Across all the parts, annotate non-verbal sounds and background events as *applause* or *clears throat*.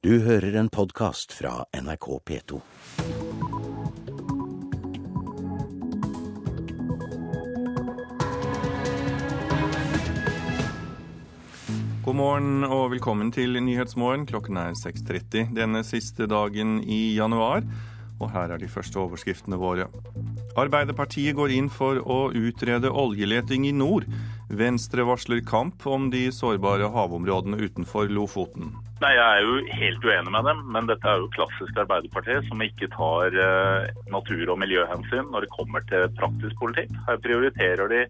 Du hører en podkast fra NRK P2. God morgen og velkommen til Nyhetsmorgen. Klokken er 6.30 denne siste dagen i januar. Og her er de første overskriftene våre. Arbeiderpartiet går inn for å utrede oljeleting i nord. Venstre varsler kamp om de sårbare havområdene utenfor Lofoten. Nei, Jeg er jo helt uenig med dem, men dette er jo klassisk Arbeiderpartiet som ikke tar eh, natur- og miljøhensyn når det kommer til praktisk politikk. Her prioriterer de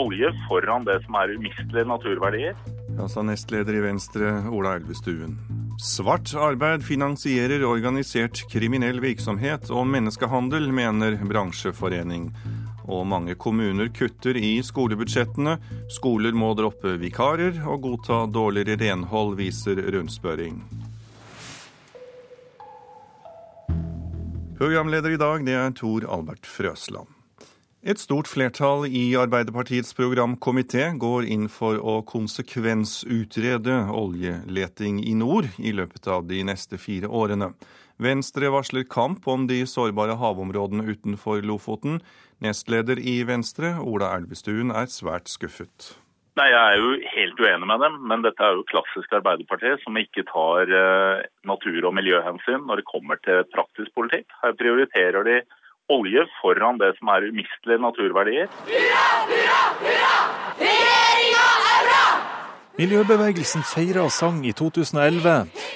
olje foran det som er umistelige naturverdier. Ja, sa nestleder i Venstre Ola Elvestuen. Svart arbeid finansierer organisert kriminell virksomhet og menneskehandel, mener bransjeforening. Og mange kommuner kutter i skolebudsjettene. Skoler må droppe vikarer og godta dårligere renhold, viser rundspørring. Programleder i dag det er Tor Albert Frøsland. Et stort flertall i Arbeiderpartiets programkomité går inn for å konsekvensutrede oljeleting i nord i løpet av de neste fire årene. Venstre varsler kamp om de sårbare havområdene utenfor Lofoten. Nestleder i Venstre, Ola Elvestuen, er svært skuffet. Nei, Jeg er jo helt uenig med dem, men dette er jo klassisk Arbeiderpartiet som ikke tar eh, natur- og miljøhensyn når det kommer til praktisk politikk. Her prioriterer de olje foran det som er umistelige naturverdier. Hurra, hurra, hurra! Regjeringa er bra! Miljøbevegelsen feira og sang i 2011.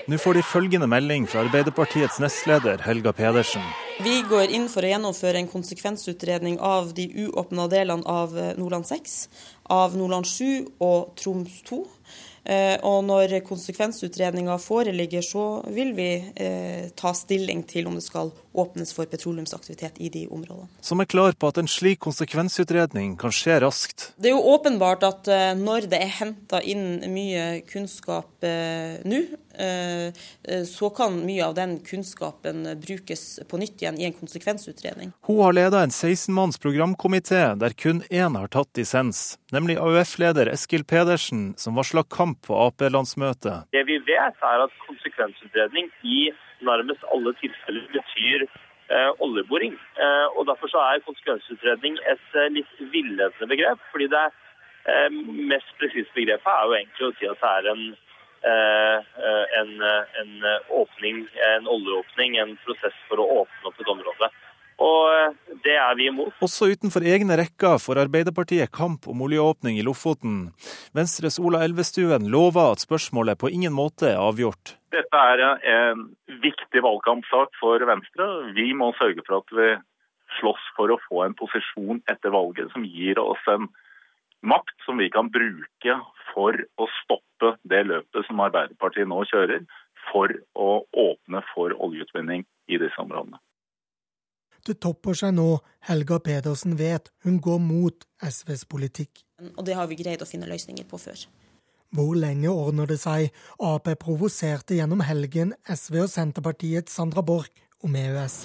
Nå får de følgende melding fra Arbeiderpartiets nestleder Helga Pedersen. Vi går inn for å gjennomføre en konsekvensutredning av de uåpna delene av Nordland 6, av Nordland 7 og Troms 2. Eh, og når konsekvensutredninga foreligger, så vil vi eh, ta stilling til om det skal åpnes for petroleumsaktivitet i de områdene. Som er klar på at en slik konsekvensutredning kan skje raskt. Det er jo åpenbart at eh, når det er henta inn mye kunnskap nå, så kan mye av den kunnskapen brukes på nytt igjen i en konsekvensutredning. Hun har leda en 16-manns programkomité der kun én har tatt dissens, nemlig AUF-leder Eskil Pedersen, som varsla kamp på Ap-landsmøtet. Det vi vet, er at konsekvensutredning i nærmest alle tilfeller betyr eh, oljeboring. Eh, og Derfor så er konsekvensutredning et eh, litt villedende begrep. fordi det eh, mest presise begrepet er jo egentlig å si at det er en, eh, en, en åpning, en oljeåpning, en prosess for å åpne opp et område. Og eh, det er vi imot. Også utenfor egne rekker får Arbeiderpartiet kamp om oljeåpning i Lofoten. Venstres Ola Elvestuen lover at spørsmålet på ingen måte er avgjort. Dette er en viktig valgkampsak for Venstre. Vi må sørge for at vi slåss for å få en posisjon etter valget som gir oss en makt som vi kan bruke for å stoppe det løpet som Arbeiderpartiet nå kjører, for å åpne for oljeutvinning i disse områdene. Det topper seg nå. Helga Pedersen vet hun går mot SVs politikk. Og det har vi greid å finne løsninger på før. Hvor lenge ordner det seg? Ap provoserte gjennom helgen SV og Senterpartiets Sandra Borch om EØS.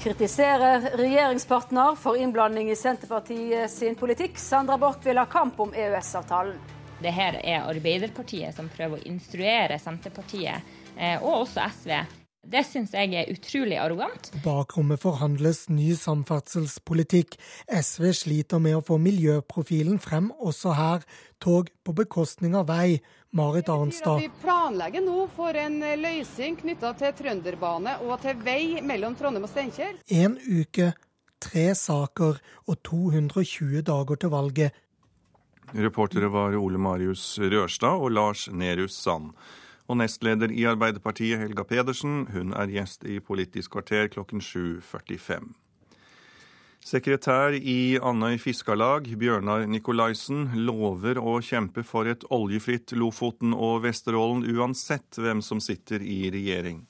Kritiserer regjeringspartner for innblanding i Senterpartiet sin politikk. Sandra Borch vil ha kamp om EØS-avtalen. Det her er Arbeiderpartiet som prøver å instruere Senterpartiet, eh, og også SV. Det syns jeg er utrolig arrogant. Bakrommet forhandles ny samferdselspolitikk. SV sliter med å få miljøprofilen frem også her. Tog på bekostning av vei. Marit Arnstad. Vi planlegger nå for en løsning knytta til trønderbane og til vei mellom Trondheim og Steinkjer. En uke, tre saker og 220 dager til valget. Reportere var Ole Marius Rørstad og Lars Nehru Sand. Og nestleder i Arbeiderpartiet, Helga Pedersen, hun er gjest i Politisk kvarter klokken 7.45. Sekretær i Andøy Fiskarlag, Bjørnar Nikolaisen, lover å kjempe for et oljefritt Lofoten og Vesterålen uansett hvem som sitter i regjering.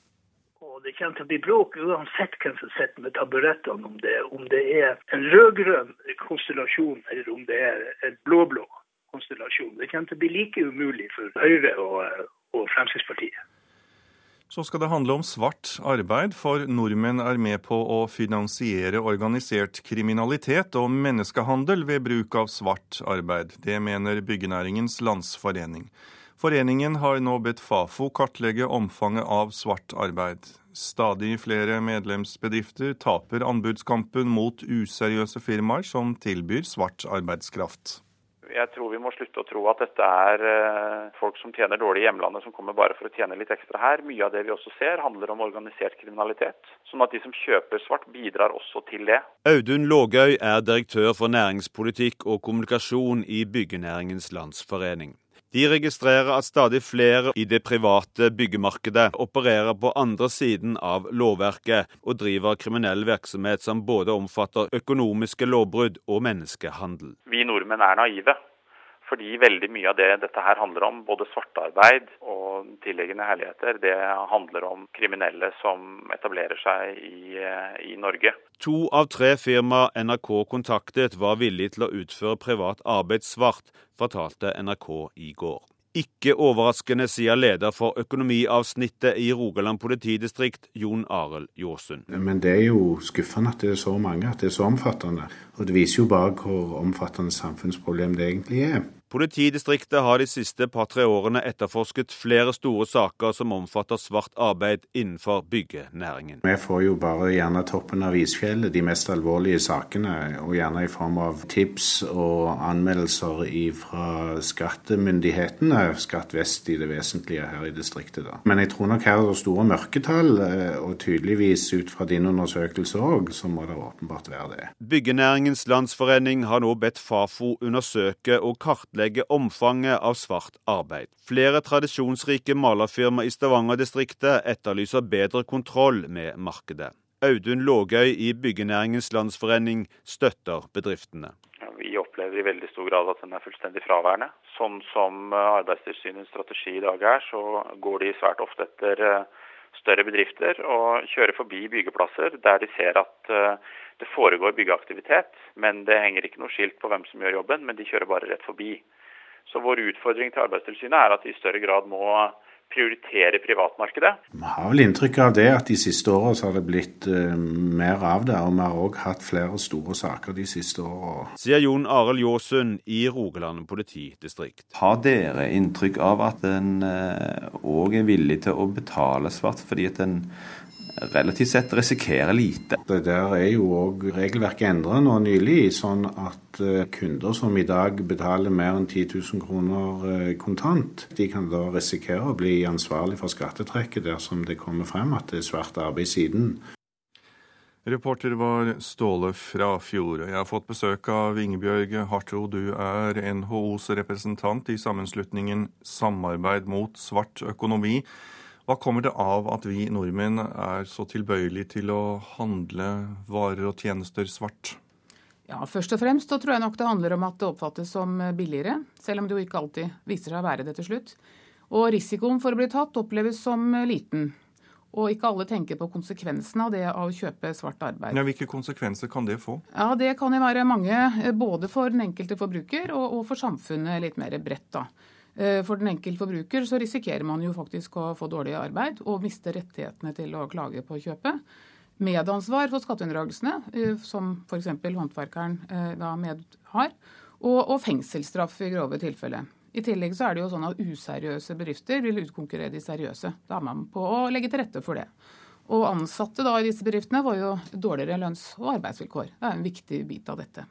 Det kommer til å bli bråk uansett hvem som sitter med taburettene, om om det er en rød-grønn konstellasjon eller om det er en blå-blå konstellasjon. Det kommer til å bli like umulig for Høyre og, og Fremskrittspartiet. Så skal det handle om svart arbeid, for nordmenn er med på å finansiere organisert kriminalitet og menneskehandel ved bruk av svart arbeid. Det mener Byggenæringens Landsforening. Foreningen har nå bedt Fafo kartlegge omfanget av svart arbeid. Stadig flere medlemsbedrifter taper anbudskampen mot useriøse firmaer som tilbyr svart arbeidskraft. Jeg tror vi må slutte å tro at dette er eh, folk som tjener dårlig i hjemlandet, som kommer bare for å tjene litt ekstra her. Mye av det vi også ser, handler om organisert kriminalitet. Sånn at de som kjøper svart, bidrar også til det. Audun Lågøy er direktør for næringspolitikk og kommunikasjon i Byggenæringens Landsforening. De registrerer at stadig flere i det private byggemarkedet opererer på andre siden av lovverket og driver kriminell virksomhet som både omfatter økonomiske lovbrudd og menneskehandel. Vi nordmenn er naive. Fordi veldig mye av det dette her handler om, både svartarbeid og tilliggende herligheter, det handler om kriminelle som etablerer seg i, i Norge. To av tre firmaer NRK kontaktet var villige til å utføre privat arbeid svart, fortalte NRK i går. Ikke overraskende, sier leder for økonomiavsnittet i Rogaland politidistrikt, Jon Arild Jåsund. Men det er jo skuffende at det er så mange, at det er så omfattende. Og det viser jo bare hvor omfattende samfunnsproblem det egentlig er. Politidistriktet har de siste par-tre årene etterforsket flere store saker som omfatter svart arbeid innenfor byggenæringen. Vi får jo bare gjerne toppen av isfjellet, de mest alvorlige sakene, og gjerne i form av tips og anmeldelser fra skattemyndighetene, Skatt vest i det vesentlige her i distriktet. da. Men jeg tror nok her er det store mørketall, eh, og tydeligvis ut fra din undersøkelse òg, så må det åpenbart være det. Byggenæringens Landsforening har nå bedt Fafo undersøke og kartlegge kartlegge omfanget av svart arbeid. Flere tradisjonsrike malerfirma i Stavanger-distriktet etterlyser bedre kontroll med markedet. Audun Lågøy i Byggenæringens Landsforening støtter bedriftene. vi opplever i veldig stor grad at den er fullstendig fraværende. Sånn som Arbeidstilsynets strategi i dag er, så går de svært ofte etter eh, større bedrifter og kjører forbi byggeplasser der de ser at eh, det foregår byggeaktivitet, men det henger ikke noe skilt på hvem som gjør jobben, men de kjører bare rett forbi. Så vår utfordring til Arbeidstilsynet er at de i større grad må prioritere privatmarkedet. Vi har vel inntrykk av det at de siste åra har det blitt uh, mer av det, og vi har òg hatt flere store saker de siste åra. Sier Jon Arild Ljåsund i Rogaland politidistrikt. Har dere inntrykk av at en òg uh, er villig til å betale svart fordi at en relativt sett risikerer lite. Det der er jo òg regelverket endret nå nylig, sånn at eh, kunder som i dag betaler mer enn 10 000 kroner eh, kontant, de kan da risikere å bli ansvarlig for skattetrekket dersom det kommer frem at det er svart arbeid siden. Reporter var Ståle Frafjord. Jeg har fått besøk av Ingebjørg Hartro. Du er NHOs representant i sammenslutningen Samarbeid mot svart økonomi. Hva kommer det av at vi nordmenn er så tilbøyelige til å handle varer og tjenester svart? Ja, Først og fremst så tror jeg nok det handler om at det oppfattes som billigere, selv om det jo ikke alltid viser seg å være det til slutt. Og risikoen for å bli tatt oppleves som liten. Og ikke alle tenker på konsekvensene av det av å kjøpe svart arbeid. Ja, hvilke konsekvenser kan det få? Ja, Det kan jo være mange, både for den enkelte forbruker og, og for samfunnet litt mer bredt. da. Eh, for den enkelte forbruker så risikerer man jo faktisk å få dårlig arbeid og miste rettighetene til å klage på kjøpet. Medansvar for skatteunndragelsene, eh, som f.eks. håndverkeren eh, da med har. Og, og fengselsstraff i grove tilfeller. I tillegg så er det jo sånn at useriøse bedrifter vil utkonkurrere de seriøse. Da er man på å legge til rette for det. Og ansatte da i disse bedriftene får jo dårligere lønns- og arbeidsvilkår. Det er en viktig bit av dette.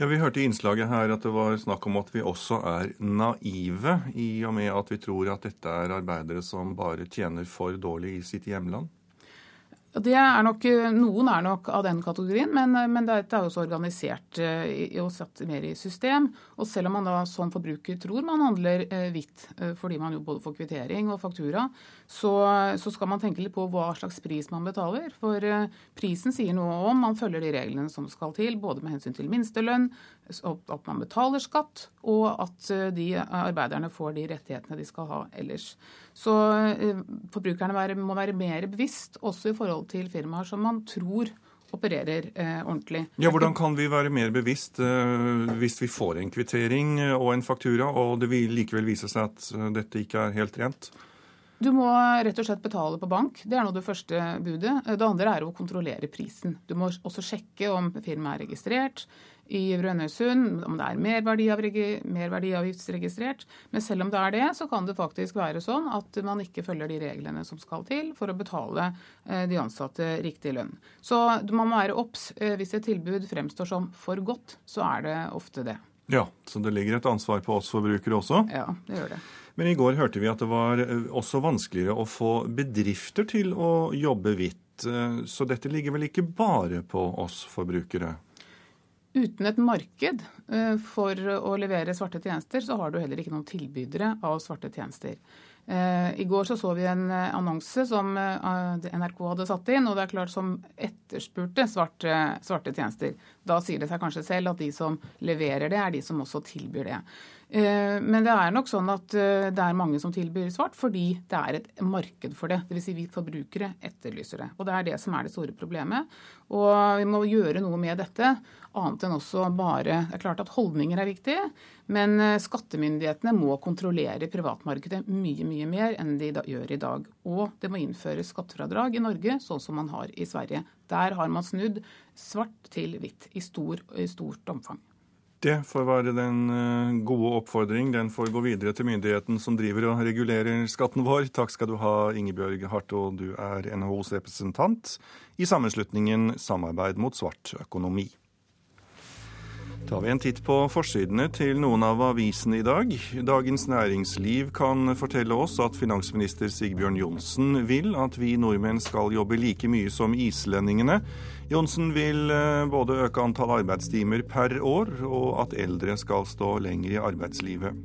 Ja, Vi hørte i innslaget her at det var snakk om at vi også er naive, i og med at vi tror at dette er arbeidere som bare tjener for dårlig i sitt hjemland? Det er nok, Noen er nok av den kategorien, men, men dette er jo også organisert eh, og satt mer i system. Og selv om man da som forbruker tror man handler eh, hvitt, eh, fordi man jo både får kvittering og faktura, så, så, skal man tenke litt på hva slags pris man betaler. For prisen sier noe om man følger de reglene som skal til, både med hensyn til minstelønn, at man betaler skatt, og at de arbeiderne får de rettighetene de skal ha ellers. Så forbrukerne må være mer bevisst, også i forhold til firmaer som man tror opererer eh, ordentlig. Ja, Hvordan kan vi være mer bevisst eh, hvis vi får en kvittering og en faktura, og det vil likevel vise seg at eh, dette ikke er helt rent? Du må rett og slett betale på bank. Det er nå det første budet. Det andre er å kontrollere prisen. Du må også sjekke om firmaet er registrert i Brønnøysund, om det er merverdiavgiftsregistrert. Men selv om det er det, så kan det faktisk være sånn at man ikke følger de reglene som skal til for å betale eh, de ansatte riktig lønn. Så man må være obs. Eh, hvis et tilbud fremstår som for godt, så er det ofte det. Ja, så det ligger et ansvar på oss forbrukere også? Ja, det gjør det. Men i går hørte vi at det var eh, også vanskeligere å få bedrifter til å jobbe hvitt. Så dette ligger vel ikke bare på oss forbrukere? Uten et marked eh, for å levere svarte tjenester, så har du heller ikke noen tilbydere av svarte tjenester. I går så, så vi en annonse som NRK hadde satt inn, og det er klart som etterspurte svarte, svarte tjenester. Da sier det seg kanskje selv at de som leverer det, er de som også tilbyr det. Eh, men det er nok sånn at eh, det er mange som tilbyr svart fordi det er et marked for det. Dvs. Si vi forbrukere etterlyser det. Og det er det som er det store problemet. Og vi må gjøre noe med dette, annet enn også bare Det er klart at holdninger er viktig, men eh, skattemyndighetene må kontrollere privatmarkedet mye, mye mer enn de gjør i dag. Og det må innføres skattefradrag i Norge, sånn som man har i Sverige. Der har man snudd svart til hvitt i, stor, i stort omfang. Det får være den eh, gode oppfordring. Den får gå videre til myndigheten som driver og regulerer skatten vår. Takk skal du ha, Ingebjørg Hartå. Du er NHOs representant i sammenslutningen Samarbeid mot svart økonomi. Tar vi en titt på forsidene til noen av avisene i dag. Dagens Næringsliv kan fortelle oss at finansminister Sigbjørn Johnsen vil at vi nordmenn skal jobbe like mye som islendingene. Johnsen vil eh, både øke antall arbeidstimer per år, og at eldre skal stå lenger i arbeidslivet.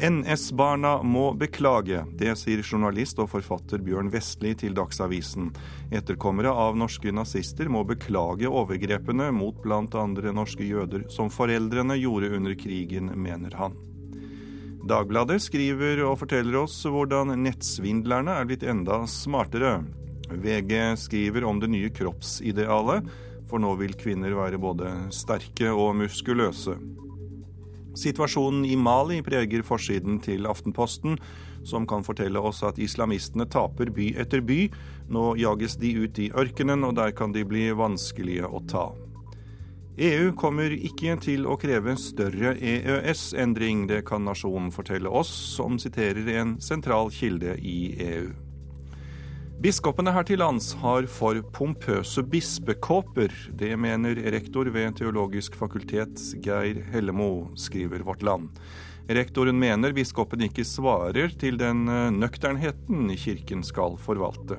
NS-barna må beklage. Det sier journalist og forfatter Bjørn Vestli til Dagsavisen. Etterkommere av norske nazister må beklage overgrepene mot bl.a. norske jøder, som foreldrene gjorde under krigen, mener han. Dagbladet skriver og forteller oss hvordan nettsvindlerne er blitt enda smartere. VG skriver om det nye kroppsidealet, for nå vil kvinner være både sterke og muskuløse. Situasjonen i Mali preger forsiden til Aftenposten, som kan fortelle oss at islamistene taper by etter by. Nå jages de ut i ørkenen, og der kan de bli vanskelige å ta. EU kommer ikke til å kreve større EØS-endring, det kan nasjonen fortelle oss, som siterer en sentral kilde i EU. Biskopene her til lands har for pompøse bispekåper. Det mener rektor ved Teologisk fakultet Geir Hellemo, skriver Vårt Land. Rektoren mener biskopen ikke svarer til den eh, nøkternheten kirken skal forvalte.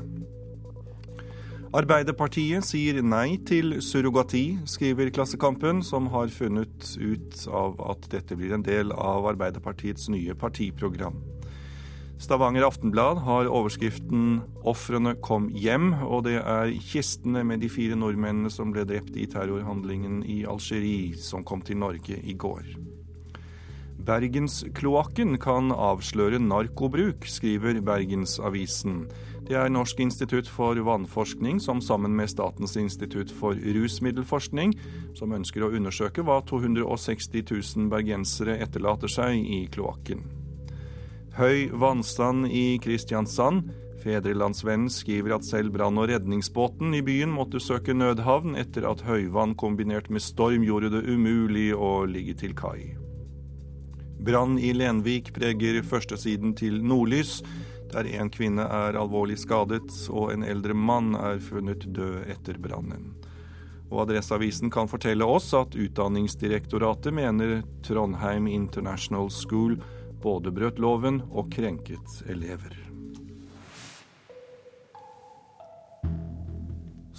Arbeiderpartiet sier nei til surrogati, skriver Klassekampen, som har funnet ut av at dette blir en del av Arbeiderpartiets nye partiprogram. Stavanger Aftenblad har overskriften 'Ofrene kom hjem', og det er kistene med de fire nordmennene som ble drept i terrorhandlingen i Algerie, som kom til Norge i går. Bergenskloakken kan avsløre narkobruk, skriver Bergensavisen. Det er Norsk institutt for vannforskning som sammen med Statens institutt for rusmiddelforskning, som ønsker å undersøke hva 260 000 bergensere etterlater seg i kloakken. Høy vannstand i Kristiansand. Fedrelandsvennen skriver at selv brann- og redningsbåten i byen måtte søke nødhavn etter at høyvann kombinert med storm gjorde det umulig å ligge til kai. Brann i Lenvik preger førstesiden til Nordlys, der en kvinne er alvorlig skadet og en eldre mann er funnet død etter brannen. Og Adresseavisen kan fortelle oss at Utdanningsdirektoratet mener Trondheim International School både brøt loven og krenket elever.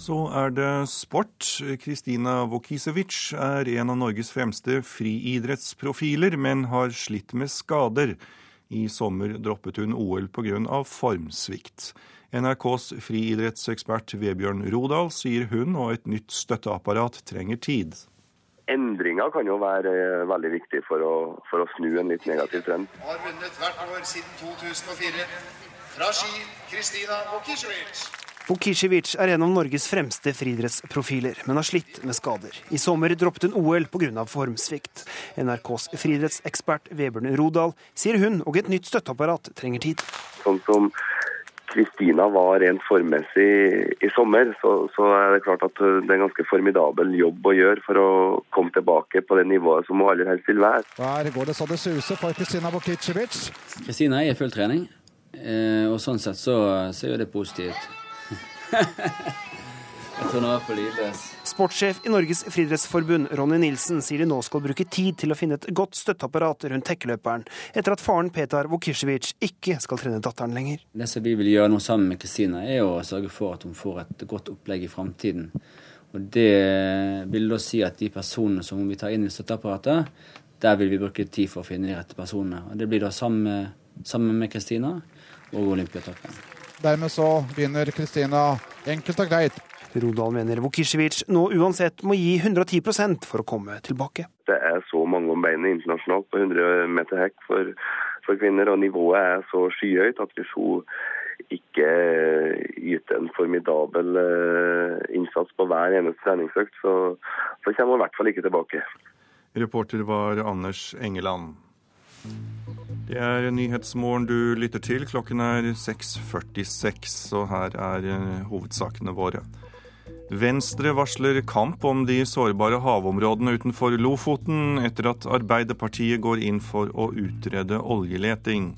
Så er det sport. Kristina Vokisevic er en av Norges fremste friidrettsprofiler, men har slitt med skader. I sommer droppet hun OL pga. formsvikt. NRKs friidrettsekspert Vebjørn Rodal sier hun og et nytt støtteapparat trenger tid endringer kan jo være eh, veldig viktig for å, for å snu en litt negativ trend. Har vunnet hvert år siden 2004. Fra Ski, Kristina Bokisjevic. Bokisjevic er en av Norges fremste friidrettsprofiler, men har slitt med skader. I sommer droppet hun OL pga. formsvikt. NRKs friidrettsekspert Vebjørn Rodal sier hun og et nytt støtteapparat trenger tid. Sånn som Kristina var rent formmessig i sommer, så, så, er det klart at det er en ganske formidabel jobb å gjøre for å komme tilbake på det nivået som hun aller helst vil være. Der går det så det suser for Kristina Vukicevic. Kristina er i full trening, eh, og sånn sett så ser jo det positivt *laughs* Jeg tror nå er for lydløs. Sportssjef i Norges friidrettsforbund, Ronny Nilsen, sier de nå skal bruke tid til å finne et godt støtteapparat rundt tekkeløperen, etter at faren Petar Vukicevic ikke skal trene datteren lenger. Det som vi vil gjøre nå sammen med Kristina, er å sørge for at hun får et godt opplegg i framtiden. Og det vil da si at de personene som vi tar inn i støtteapparatet, der vil vi bruke tid for å finne de rette personene. Og det blir da sammen, sammen med Kristina og Olympiatoppen. Dermed så vinner Kristina enkelt og greit. Rodal mener Vukicevic nå uansett må gi 110% for å komme tilbake. Det er så mange om beinet internasjonalt på 100 meter hekk for, for, kvinner, og nivået er så skyhøyt at hvis hun ikke yter en formidabel eh, innsats på hver eneste treningsøkt, så, så kommer hun i hvert fall ikke tilbake. Reporter var Anders Engeland. Det er Nyhetsmorgen du lytter til. Klokken er 6.46, og her er eh, hovedsakene våre. Venstre varsler kamp om de sårbare havområdene utenfor Lofoten etter at Arbeiderpartiet går inn for å utrede oljeleting.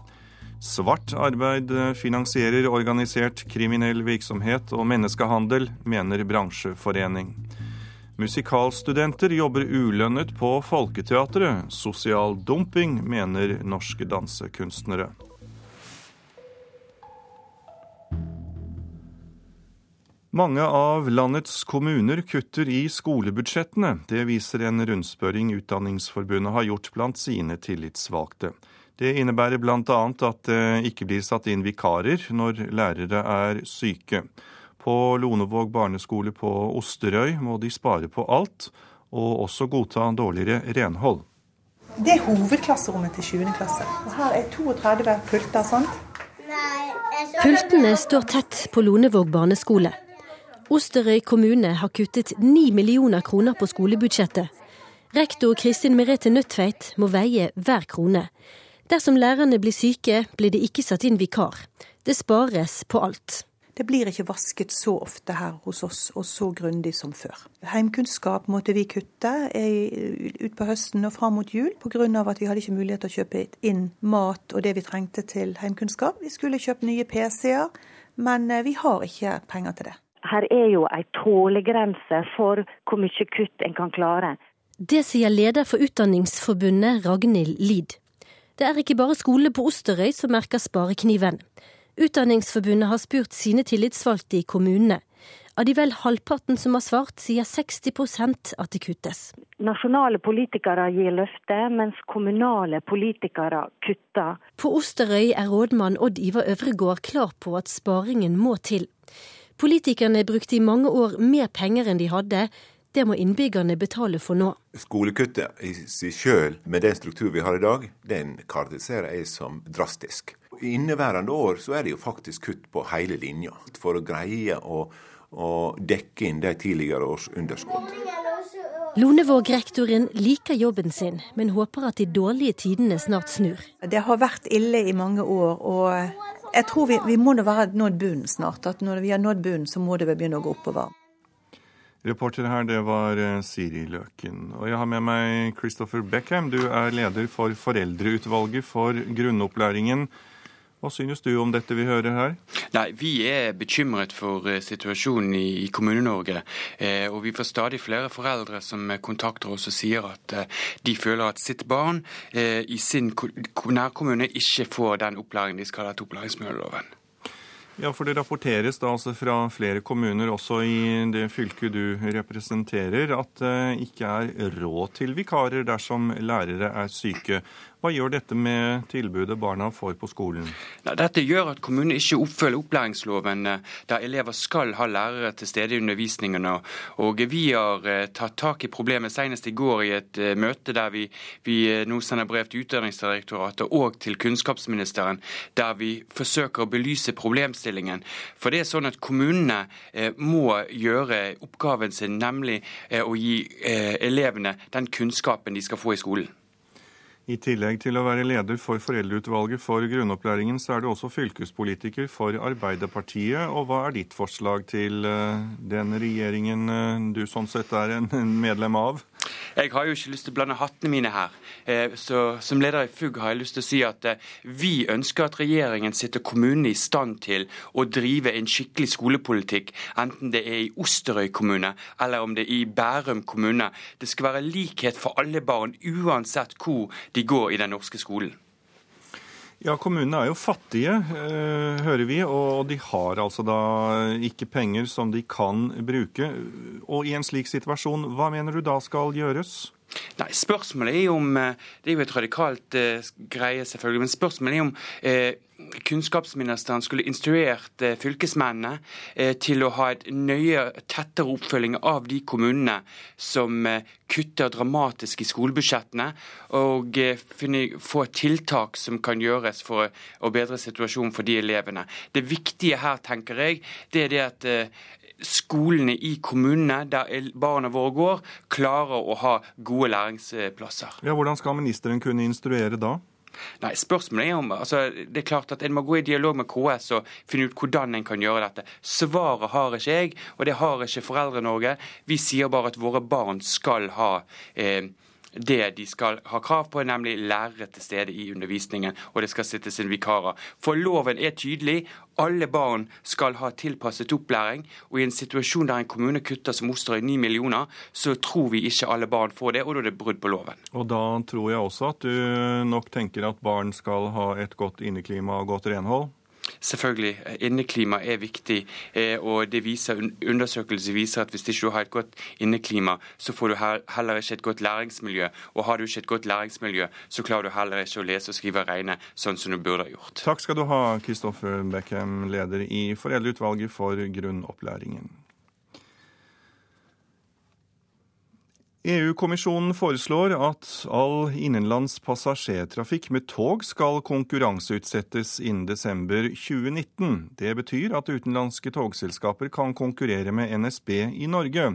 Svart arbeid finansierer organisert kriminell virksomhet og menneskehandel, mener bransjeforening. Musikalstudenter jobber ulønnet på Folketeatret. Sosial dumping, mener norske dansekunstnere. Mange av landets kommuner kutter i skolebudsjettene. Det viser en rundspørring Utdanningsforbundet har gjort blant sine tillitsvalgte. Det innebærer bl.a. at det ikke blir satt inn vikarer når lærere er syke. På Lonevåg barneskole på Osterøy må de spare på alt, og også godta dårligere renhold. Det er hovedklasserommet til 7. klasse. Og her er 32 pulter. sant? Pultene står tett på Lonevåg barneskole. Osterøy kommune har kuttet 9 millioner kroner på skolebudsjettet. Rektor Kristin Merete Nødtveit må veie hver krone. Dersom lærerne blir syke, blir det ikke satt inn vikar. Det spares på alt. Det blir ikke vasket så ofte her hos oss, og så grundig som før. Heimkunnskap måtte vi kutte ut på høsten og fram mot jul, pga. at vi hadde ikke mulighet til å kjøpe inn mat og det vi trengte til heimkunnskap. Vi skulle kjøpe nye PC-er, men eh, vi har ikke penger til det her er jo ei tålegrense for hvor mye kutt en kan klare. Det sier leder for Utdanningsforbundet, Ragnhild Lid. Det er ikke bare skole på Osterøy som merker sparekniven. Utdanningsforbundet har spurt sine tillitsvalgte i kommunene. Av de vel halvparten som har svart, sier 60% at det kuttes. Nasjonale politikere gir løfte, mens kommunale politikere kutter. På Osterøy er rådmann Odd Ivar Øvregård klar på at sparingen må til. Politikerne brukte i mange år mer penger enn de hadde. Det må innbyggerne betale for nå. Skolekuttet i seg sjøl, med den struktur vi har i dag, den karakteriserer jeg som drastisk. I inneværende år så er det jo faktisk kutt på hele linja, for å greie å, å dekke inn de tidligere års underskudd. Lonevåg-rektoren liker jobben sin, men håper at de dårlige tidene snart snur. Det har vært ille i mange år, og jeg tror vi, vi må nå være nådd bunnen snart. At når vi har nådd bunnen, så må det vel begynne å gå oppover. Reporter her, det var eh, Siri Løken. Og jeg har med meg Christopher Beckham. Du er leder for Foreldreutvalget for grunnopplæringen. Hva synes du om dette vi hører her? Nei, Vi er bekymret for uh, situasjonen i, Kommune-Norge. Eh, og vi får stadig flere foreldre som kontakter oss og sier at de føler at sitt barn eh, i sin nærkommune ikke får den opplæringen de skal ha etter opplæringsmiljøloven. Ja, for Det rapporteres da altså fra flere kommuner, også i det fylket du representerer, at det ikke er råd til vikarer dersom lærere er syke. Hva gjør dette med tilbudet barna får på skolen? Dette gjør at kommunen ikke oppfølger opplæringsloven, eh, der elever skal ha lærere til stede i undervisningen. Og Vi har eh, tatt tak i problemet senest i går i et eh, møte der vi, vi nå sender brev til Utdanningsdirektoratet og til kunnskapsministeren, der vi forsøker å belyse problemstillingen. For det er sånn at Kommunene må gjøre oppgaven sin, nemlig å gi elevene den kunnskapen de skal få i skolen. I tillegg til å være leder for Foreldreutvalget for grunnopplæringen, så er du også fylkespolitiker for Arbeiderpartiet. Og hva er ditt forslag til eh, den regjeringen eh, du sånn sett er en medlem av? Jeg har jo ikke lyst til å blande hattene mine her. Eh, så Som leder i FUG har jeg lyst til å si at eh, vi ønsker at regjeringen setter kommunene i stand til å drive en skikkelig skolepolitikk, enten det er i Osterøy kommune eller om det er i Bærum kommune. Det skal være likhet for alle barn, uansett hvor de går i den norske skolen. Ja, Kommunene er jo fattige, øh, hører vi, og de har altså da ikke penger som de kan bruke. Og i en slik situasjon, hva mener du da skal gjøres? Nei, Spørsmålet er jo om eh, Det er jo et radikalt eh, greie, selvfølgelig. Men spørsmålet er om eh, kunnskapsministeren skulle instruert eh, fylkesmennene eh, til å ha et nøye, tettere oppfølging av de kommunene som eh, kutter dramatisk i skolebudsjettene, og finne, få tiltak som kan gjøres for å bedre situasjonen for de elevene. Det viktige her, tenker jeg, det er det at skolene i kommunene der barna våre går, klarer å ha gode læringsplasser. Ja, Hvordan skal ministeren kunne instruere da? Nei, spørsmålet er om, altså, det er klart at En må gå i dialog med KS og finne ut hvordan en kan gjøre dette. Svaret har ikke jeg, og det har ikke Foreldre-Norge. Vi sier bare at våre barn skal ha eh, det de skal ha krav på, nemlig lærere til stede i undervisningen, og det skal sittes inn vikarer. For loven er tydelig. Alle barn skal ha tilpasset opplæring. Og i en situasjon der en kommune kutter som Osterøy 9 millioner, så tror vi ikke alle barn får det, og da er det brudd på loven. Og da tror jeg også at du nok tenker at barn skal ha et godt inneklima og godt renhold? Selvfølgelig. Inneklima er viktig. Eh, og viser, Undersøkelser viser at hvis du ikke har et godt inneklima, så får du heller ikke et godt læringsmiljø. Og har du ikke et godt læringsmiljø, så klarer du heller ikke å lese, og skrive og regne sånn som du burde ha gjort. Takk skal du ha, Kristoffer Beckham, leder i Foreldreutvalget for grunnopplæringen. EU-kommisjonen foreslår at all innenlands passasjertrafikk med tog skal konkurranseutsettes innen desember 2019. Det betyr at utenlandske togselskaper kan konkurrere med NSB i Norge.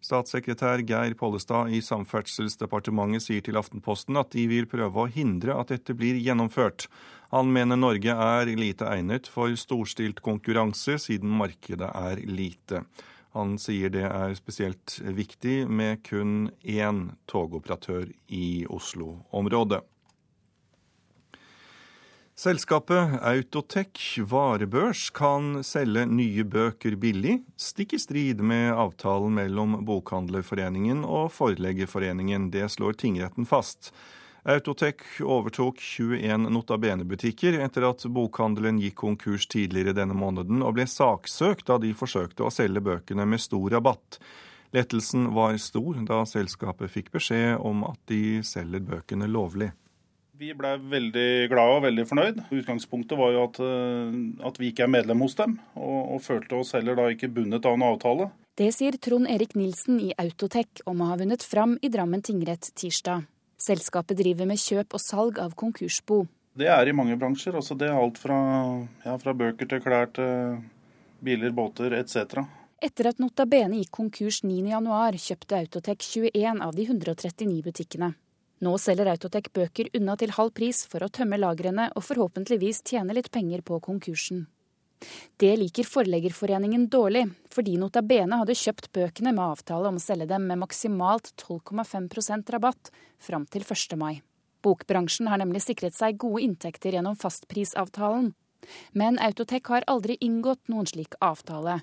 Statssekretær Geir Pollestad i Samferdselsdepartementet sier til Aftenposten at de vil prøve å hindre at dette blir gjennomført. Han mener Norge er lite egnet for storstilt konkurranse, siden markedet er lite. Han sier det er spesielt viktig med kun én togoperatør i Oslo-området. Selskapet Autotech varebørs kan selge nye bøker billig, stikk i strid med avtalen mellom Bokhandlerforeningen og Forleggerforeningen. Det slår tingretten fast. Autotech overtok 21 Notabene-butikker etter at bokhandelen gikk konkurs tidligere denne måneden, og ble saksøkt da de forsøkte å selge bøkene med stor rabatt. Lettelsen var stor da selskapet fikk beskjed om at de selger bøkene lovlig. Vi ble veldig glade og veldig fornøyd. Utgangspunktet var jo at, eh, at vi ikke er medlem hos dem, og, og følte oss heller da ikke bundet av en avtale. Det sier Trond Erik Nilsen i Autotech om å ha vunnet fram i Drammen tingrett tirsdag. Selskapet driver med kjøp og salg av konkursbo. Det er i mange bransjer. altså Det er alt fra, ja, fra bøker til klær til biler, båter etc. Etter at Nota Bene gikk konkurs 9.1, kjøpte Autotek 21 av de 139 butikkene. Nå selger Autotek bøker unna til halv pris for å tømme lagrene og forhåpentligvis tjene litt penger på konkursen. Det liker Forleggerforeningen dårlig, fordi Nota Bene hadde kjøpt bøkene med avtale om å selge dem med maksimalt 12,5% rabatt fram til 1. mai. Bokbransjen har nemlig sikret seg gode inntekter gjennom fastprisavtalen. Men Autotek har aldri inngått noen slik avtale,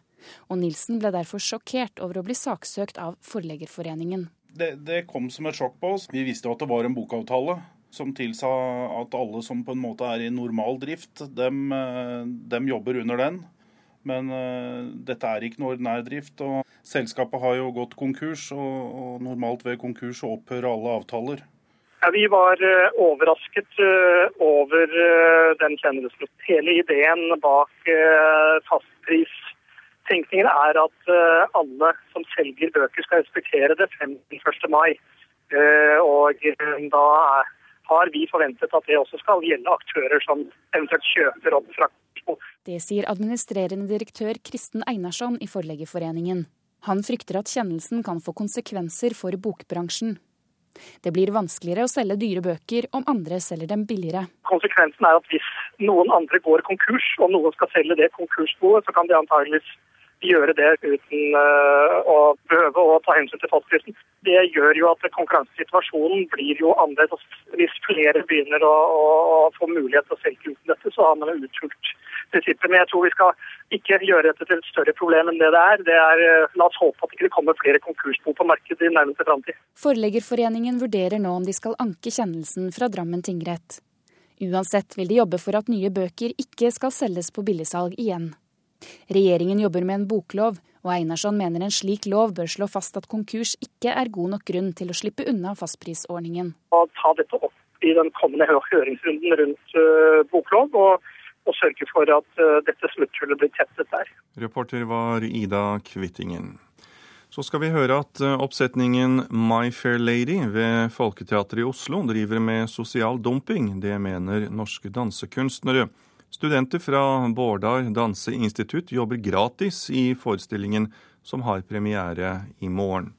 og Nilsen ble derfor sjokkert over å bli saksøkt av Forleggerforeningen. Det, det kom som et sjokk på oss. Vi visste jo at det var en bokavtale som tilsa at alle som på en måte er i normal drift, dem, eh, dem jobber under den. Men uh, dette er ikke noe ordinær drift. og Selskapet har jo gått konkurs, og, og normalt ved konkurs opphører alle avtaler. Ja, vi var uh, overrasket uh, over den kjennelsen. Hele ideen bak fastpristenkningen er at alle som selger bøker skal respektere det frem til 1. mai. og da har vi forventet at det også skal gjelde aktører som eventuelt kjøper opp fra Det sier administrerende direktør Kristen Einarsson i Forleggerforeningen. Han frykter at kjennelsen kan få konsekvenser for bokbransjen. Det blir vanskeligere å selge dyre bøker om andre selger dem billigere. Konsekvensen er at hvis noen andre går konkurs, og noen skal selge det konkursboet, så kan de antageligvis gjøre det uten uh, å behøve å ta hensyn til fastprisen. Det gjør jo at konkurransesituasjonen blir jo annerledes. Hvis flere begynner å, å, få mulighet til å selge uten dette, så har man jo uthult prinsippet. Men jeg tror vi skal ikke gjøre dette til et større problem enn det det er. Det er uh, la oss håpe at det ikke kommer flere konkursbo på markedet i nærmeste framtid. Forleggerforeningen vurderer nå om de skal anke kjennelsen fra Drammen tingrett. Uansett vil de jobbe for at nye bøker ikke skal selges på billigsalg igjen. Regjeringen jobber med en boklov, og Einarsson mener en slik lov bør slå fast at konkurs ikke er god nok grunn til å slippe unna fastprisordningen. Å ta dette opp i den kommende høringsrunden rundt uh, boklov, og, og, sørge for at uh, dette smutthullet blir tettet der. Reporter var Ida Kvittingen. Så skal vi høre at uh, oppsetningen My Fair Lady ved Folketeatret i Oslo driver med sosial dumping. Det mener norske dansekunstnere. Studenter fra Bårdar danseinstitutt jobber gratis i forestillingen som har premiere i morgen.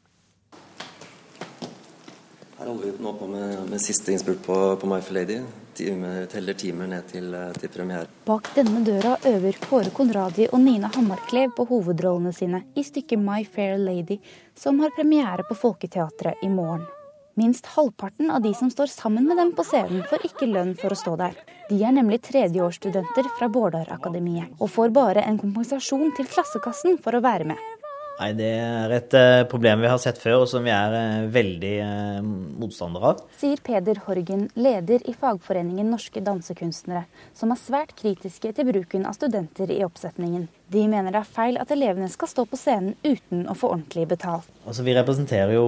Her holder vi nå på med, med siste innspurt på, på My Fair Lady. Time, teller timer ned til, til, premiere. Bak denne døra øver Kåre Konradi og Nina Hammarklev på hovedrollene sine i stykket My Fair Lady, som har premiere på Folketeatret i morgen. Minst halvparten av de som står sammen med dem på scenen, får ikke lønn for å stå der. De er nemlig tredjeårsstudenter fra Bårdar-akademiet, og får bare en kompensasjon til klassekassen for å være med. Nei, Det er et uh, problem vi har sett før, og som vi er uh, veldig uh, motstandere av. Sier Peder Horgen, leder i fagforeningen Norske dansekunstnere, som er svært kritiske til bruken av studenter i oppsetningen. De mener det er feil at elevene skal stå på scenen uten å få ordentlig betalt. Altså, vi representerer jo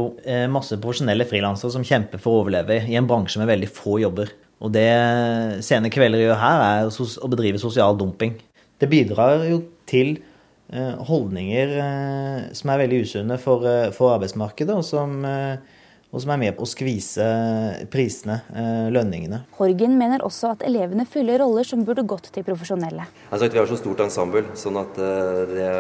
masse profesjonelle frilansere som kjemper for å overleve i en bransje med veldig få jobber. Og det Sene Kvelder gjør her, er å bedrive sosial dumping. Det bidrar jo til holdninger eh, som er veldig usunne for, for arbeidsmarkedet, og som og som er med på å skvise prisene, eh, lønningene. Horgen mener også at elevene fyller roller som burde gått til profesjonelle. Altså, vi har så stort ensemble, sånn at eh, det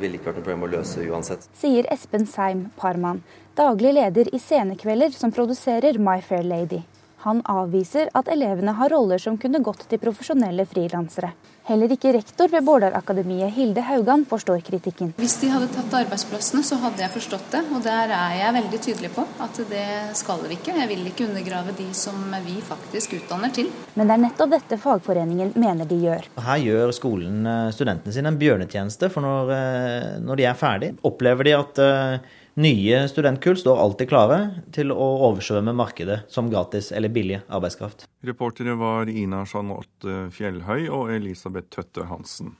ville ikke vært noe problem å løse uansett. Sier Espen Seim Parman, daglig leder i Scenekvelder, som produserer My Fair Lady. Han avviser at elevene har roller som kunne gått til profesjonelle frilansere. Heller ikke rektor ved Bårdar-akademiet, Hilde Haugan, forstår kritikken. Hvis de hadde tatt arbeidsplassene, så hadde jeg forstått det. Og der er jeg veldig tydelig på at det skal vi ikke. Jeg vil ikke undergrave de som vi faktisk utdanner til. Men det er nettopp dette fagforeningen mener de gjør. Her gjør skolen eh, studentene sine en bjørnetjeneste, for når, eh, når de er ferdig, opplever de at eh, Nye studentkull står alltid klare til å oversvømme markedet som gratis eller billig arbeidskraft. Reportere var Ina Jeanette Fjellhøy og Elisabeth Tøtte Hansen.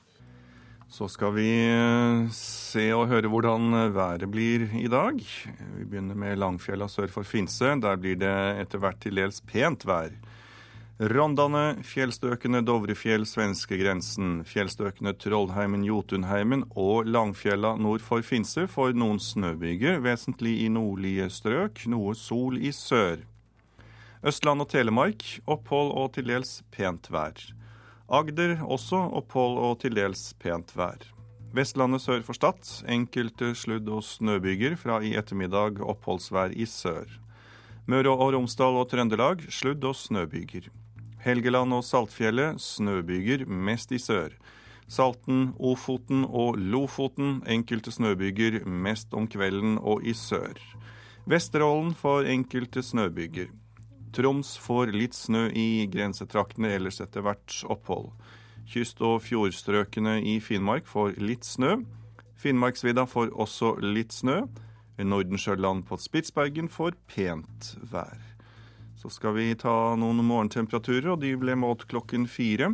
Så skal vi eh, se og høre hvordan været blir i dag. Vi begynner med Langfjella sør for Finse. Der blir det etter hvert til dels pent vær. Rondane, fjellstøkene Dovrefjell, svenskegrensen, fjellstøkene Trollheimen, Jotunheimen og Langfjella nord for Finse får noen snøbyger, vesentlig i nordlige strøk, noe sol i sør. Østland og Telemark opphold og til dels pent vær. Agder også opphold og til dels pent vær. Vestlandet sør for Stad enkelte sludd- og snøbyger, fra i ettermiddag oppholdsvær i sør. Møre og Romsdal og Trøndelag sludd- og snøbyger. Helgeland og Saltfjellet snøbyger, mest i sør. Salten, Ofoten og Lofoten enkelte snøbyger, mest om kvelden og i sør. Vesterålen får enkelte snøbyger. Troms får litt snø i grensetraktene, ellers etter hvert opphold. Kyst- og fjordstrøkene i Finnmark får litt snø. Finnmarksvidda får også litt snø. Nordensjøland på Spitsbergen får pent vær. Så skal vi ta noen morgentemperaturer, og de ble målt klokken fire.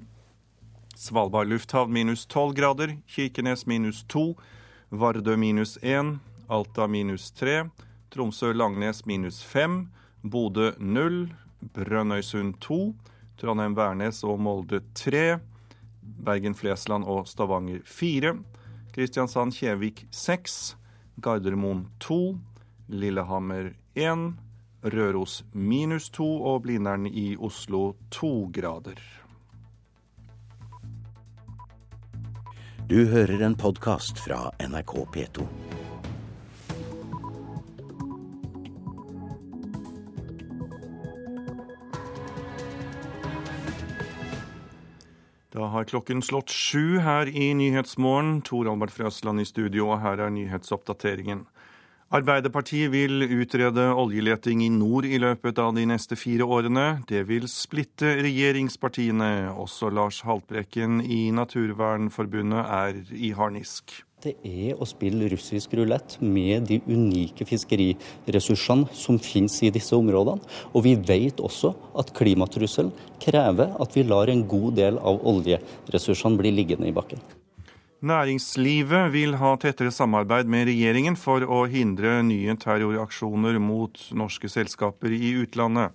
Svalbard lufthavn minus tolv grader, Kirkenes minus to, Vardø minus én, Alta minus tre, Tromsø-Langnes minus fem, Bodø 0, Brønnøysund 2, Trondheim-Værnes og Molde 3, Bergen-Flesland og Stavanger 4, Kristiansand-Kjevik 6, Gardermoen 2, Lillehammer 1, Røros minus to og Blindern i Oslo to grader. Du hører en podkast fra NRK P2. Da har klokken slått sju her i Nyhetsmorgen. Tor Albert Frøsland i studio, og her er nyhetsoppdateringen. Arbeiderpartiet vil utrede oljeleting i nord i løpet av de neste fire årene. Det vil splitte regjeringspartiene. Også Lars Haltbrekken i Naturvernforbundet er i harnisk. Det er å spille russisk rulett med de unike fiskeriressursene som finnes i disse områdene. Og vi vet også at klimatrusselen krever at vi lar en god del av oljeressursene bli liggende i bakken. Næringslivet vil ha tettere samarbeid med regjeringen for å hindre nye terroraksjoner mot norske selskaper i utlandet.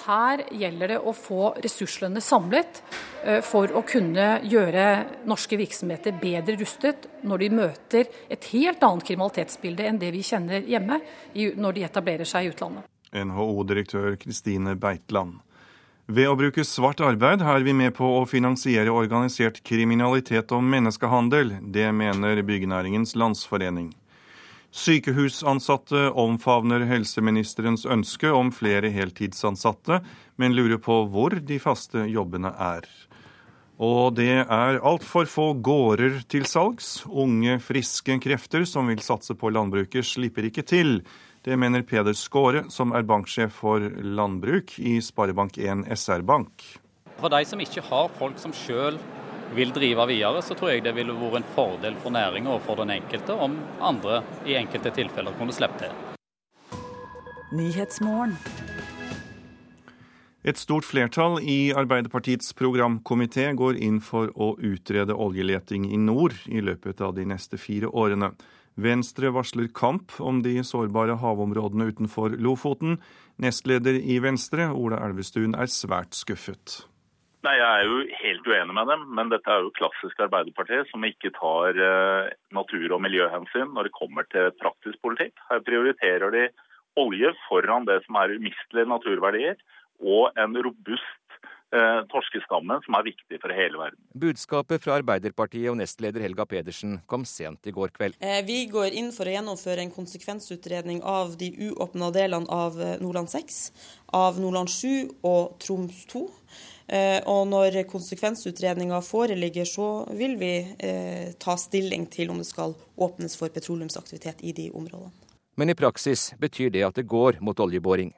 Her gjelder det å få ressursene samlet eh, for å kunne gjøre norske virksomheter bedre rustet når de møter et helt annet kriminalitetsbilde enn det vi kjenner hjemme når de etablerer seg i utlandet. NHO-direktør Kristine Beitland. Ved å bruke svart arbeid er vi med på å finansiere organisert kriminalitet og menneskehandel. Det mener Byggenæringens Landsforening. Sykehusansatte omfavner helseministerens ønske om flere heltidsansatte, men lurer på hvor de faste jobbene er. Og det er altfor få gårder til salgs. Unge, friske krefter som vil satse på landbruket, slipper ikke til. Det mener Peder Skåre, som er banksjef for landbruk i Sparebank1 SR-Bank. For de som ikke har folk som sjøl vil drive videre, så tror jeg det ville vært en fordel for næringa og for den enkelte om andre i enkelte tilfeller kunne sluppet til. Et stort flertall i Arbeiderpartiets programkomité går inn for å utrede oljeleting i nord i løpet av de neste fire årene. Venstre varsler kamp om de sårbare havområdene utenfor Lofoten. Nestleder i Venstre, Ola Elvestuen, er svært skuffet. Nei, Jeg er jo helt uenig med dem, men dette er jo klassisk Arbeiderpartiet som ikke tar eh, natur- og miljøhensyn når det kommer til praktisk politikk. Her prioriterer de olje foran det som er umistelige naturverdier, og en robust eh, torskestamme som er viktig for hele verden. Budskapet fra Arbeiderpartiet og nestleder Helga Pedersen kom sent i går kveld. Eh, vi går inn for å gjennomføre en konsekvensutredning av de uåpna delene av eh, Nordland 6, av Nordland 7 og Troms 2. Eh, og når konsekvensutredninga foreligger, så vil vi eh, ta stilling til om det skal åpnes for petroleumsaktivitet i de områdene. Men i praksis betyr det at det går mot oljeboring.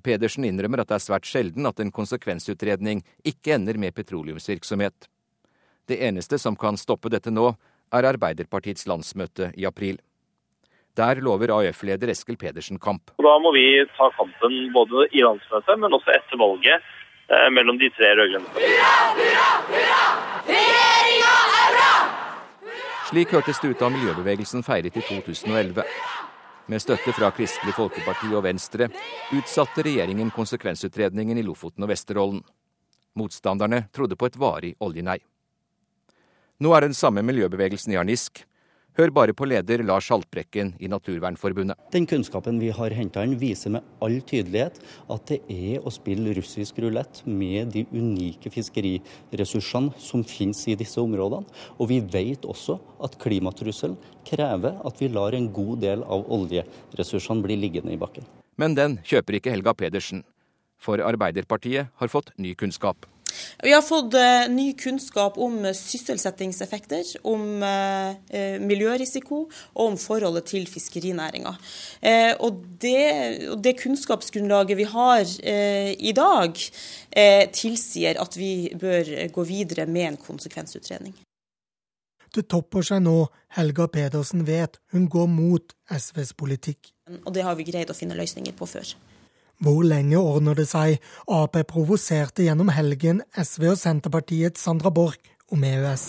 Pedersen innrømmer at det er svært sjelden at en konsekvensutredning ikke ender med petroleumsvirksomhet. Det eneste som kan stoppe dette nå, er Arbeiderpartiets landsmøte i april. Der lover AUF-leder Eskil Pedersen kamp. Da må vi ta kampen både i landsmøtet, men også etter valget eh, mellom de tre rød-grønne Hurra! Regjeringa er bra! Slik hørtes det ut da miljøbevegelsen feiret i 2011. Med støtte fra Kristelig Folkeparti og Venstre utsatte regjeringen konsekvensutredningen i Lofoten og Vesterålen. Motstanderne trodde på et varig oljenei. Nå er den samme miljøbevegelsen i harnisk. Hør bare på leder Lars Haltbrekken i Naturvernforbundet. Den kunnskapen vi har henta inn, viser med all tydelighet at det er å spille russisk rulett med de unike fiskeriressursene som finnes i disse områdene. Og vi vet også at klimatrusselen krever at vi lar en god del av oljeressursene bli liggende i bakken. Men den kjøper ikke Helga Pedersen. For Arbeiderpartiet har fått ny kunnskap. Vi har fått uh, ny kunnskap om sysselsettingseffekter, om uh, miljørisiko og om forholdet til fiskerinæringa. Og, og, det kunnskapsgrunnlaget vi har i dag, tilsier at vi bør gå videre med en konsekvensutredning. Det topper seg nå Helga Pedersen vet hun går mot SVs politikk. Og det har vi greid å finne løsninger på før. Hvor lenge ordner det seg? Ap provoserte gjennom helgen SV og Senterpartiets Sandra Borch om EØS.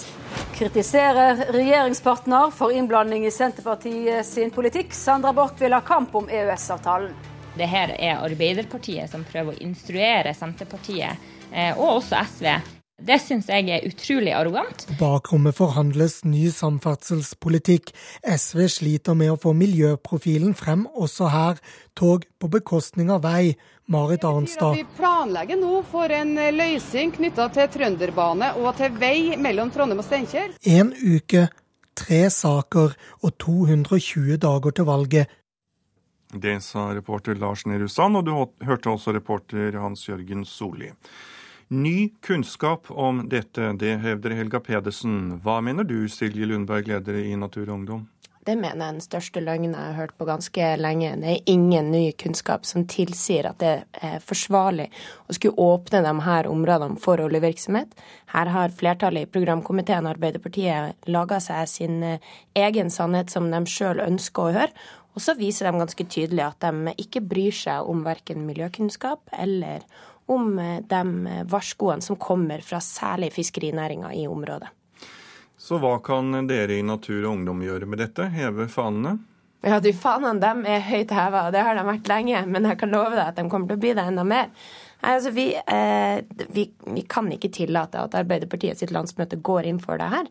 Kritiserer regjeringspartner for innblanding i Senterpartiet sin politikk. Sandra Borch vil ha kamp om EØS-avtalen. Det her er Arbeiderpartiet som prøver å instruere Senterpartiet, eh, og også SV. Det syns jeg er utrolig arrogant. Bakrommet forhandles ny samferdselspolitikk. SV sliter med å få miljøprofilen frem også her. Tog på bekostning av vei. Marit Arnstad. Vi planlegger nå for en løsning knytta til trønderbane og til vei mellom Trondheim og Steinkjer. En uke, tre saker og 220 dager til valget. Det sa reporter Lars Nehru Sand, og du hørte også reporter Hans Jørgen Solli. Ny kunnskap om dette, det hevder Helga Pedersen. Hva mener du, Silje Lundberg, leder i Natur og Ungdom? Det mener jeg er den største løgnen jeg har hørt på ganske lenge. Det er ingen ny kunnskap som tilsier at det er forsvarlig å skulle åpne de her områdene for oljevirksomhet. Her har flertallet i programkomiteen Arbeiderpartiet laga seg sin eh, egen sannhet som de sjøl ønsker å høre. Og så viser de ganske tydelig at de ikke bryr seg om verken miljøkunnskap eller om eh, de varskoene som kommer fra særlig fiskerinæringa i området. Så hva kan dere i Natur og Ungdom gjøre med dette? Heve fanene? Ja, du, fanene dem er høyt heva, og det har de vært lenge. Men jeg kan love deg at de kommer til å bli det enda mer. Nei, altså vi, eh, vi, vi, kan ikke tillate at Arbeiderpartiet sitt landsmøte går inn for det her.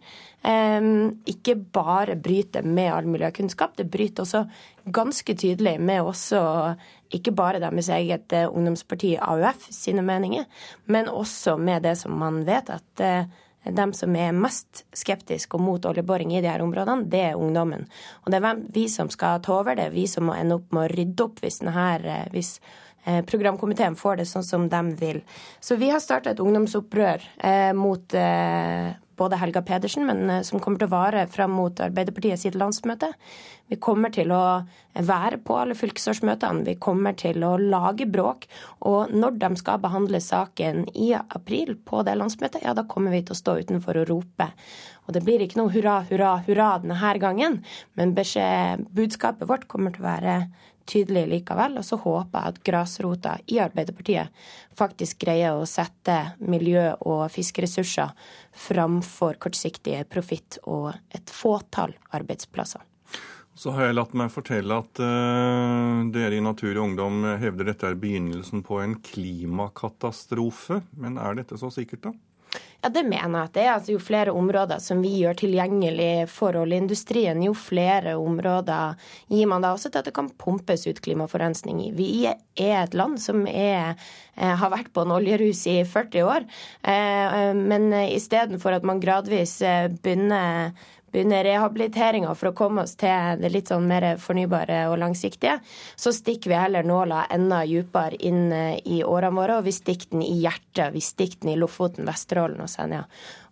Eh, ikke bare bryter med all miljøkunnskap, det bryter også ganske tydelig med også ikke bare deres eget eh, ungdomsparti AUF sine meninger, men også med det som man vet at eh, de som er mest skeptiske og mot oljeboring i de her områdene, det er ungdommen. Og det er vi som skal ta over det, vi som må ende opp med å rydde opp hvis, denne, eh, hvis programkomiteen får det sånn som de vil. Så vi har starta et ungdomsopprør eh, mot eh, både Helga Pedersen, men eh, som kommer til å vare fram mot Arbeiderpartiet sitt landsmøte. Vi kommer til å være på alle fylkesårsmøtene. Vi kommer til å lage bråk. Og når de skal behandle saken i april på det landsmøtet, ja, da kommer vi til å stå utenfor og rope. Og det blir ikke noe hurra, hurra, hurra denne gangen, men budskapet vårt kommer til å være tydelig likevel. Og så håper jeg at grasrota i Arbeiderpartiet faktisk greier å sette miljø- og fiskeressurser framfor kortsiktig profitt og et fåtall arbeidsplasser. Så har jeg latt meg fortelle at uh, dere i Natur og Ungdom hevder dette er begynnelsen på en klimakatastrofe. Men er dette så sikkert, da? Ja, det mener jeg at det er. Altså, jo flere områder som vi gjør tilgjengelig for oljeindustrien, jo flere områder gir man da også til at det kan pumpes ut klimaforurensning i. Vi er et land som er, eh, har vært på en oljerus i 40 år. Eh, men istedenfor at man gradvis eh, begynner begynner rehabiliteringa for å komme oss til det litt sånn mer fornybare og langsiktige, så stikker vi heller nåla enda dypere inn eh, i årene våre, og vi stikker den i hjertet. Vi stikker den i Lofoten, Vesterålen og Senja.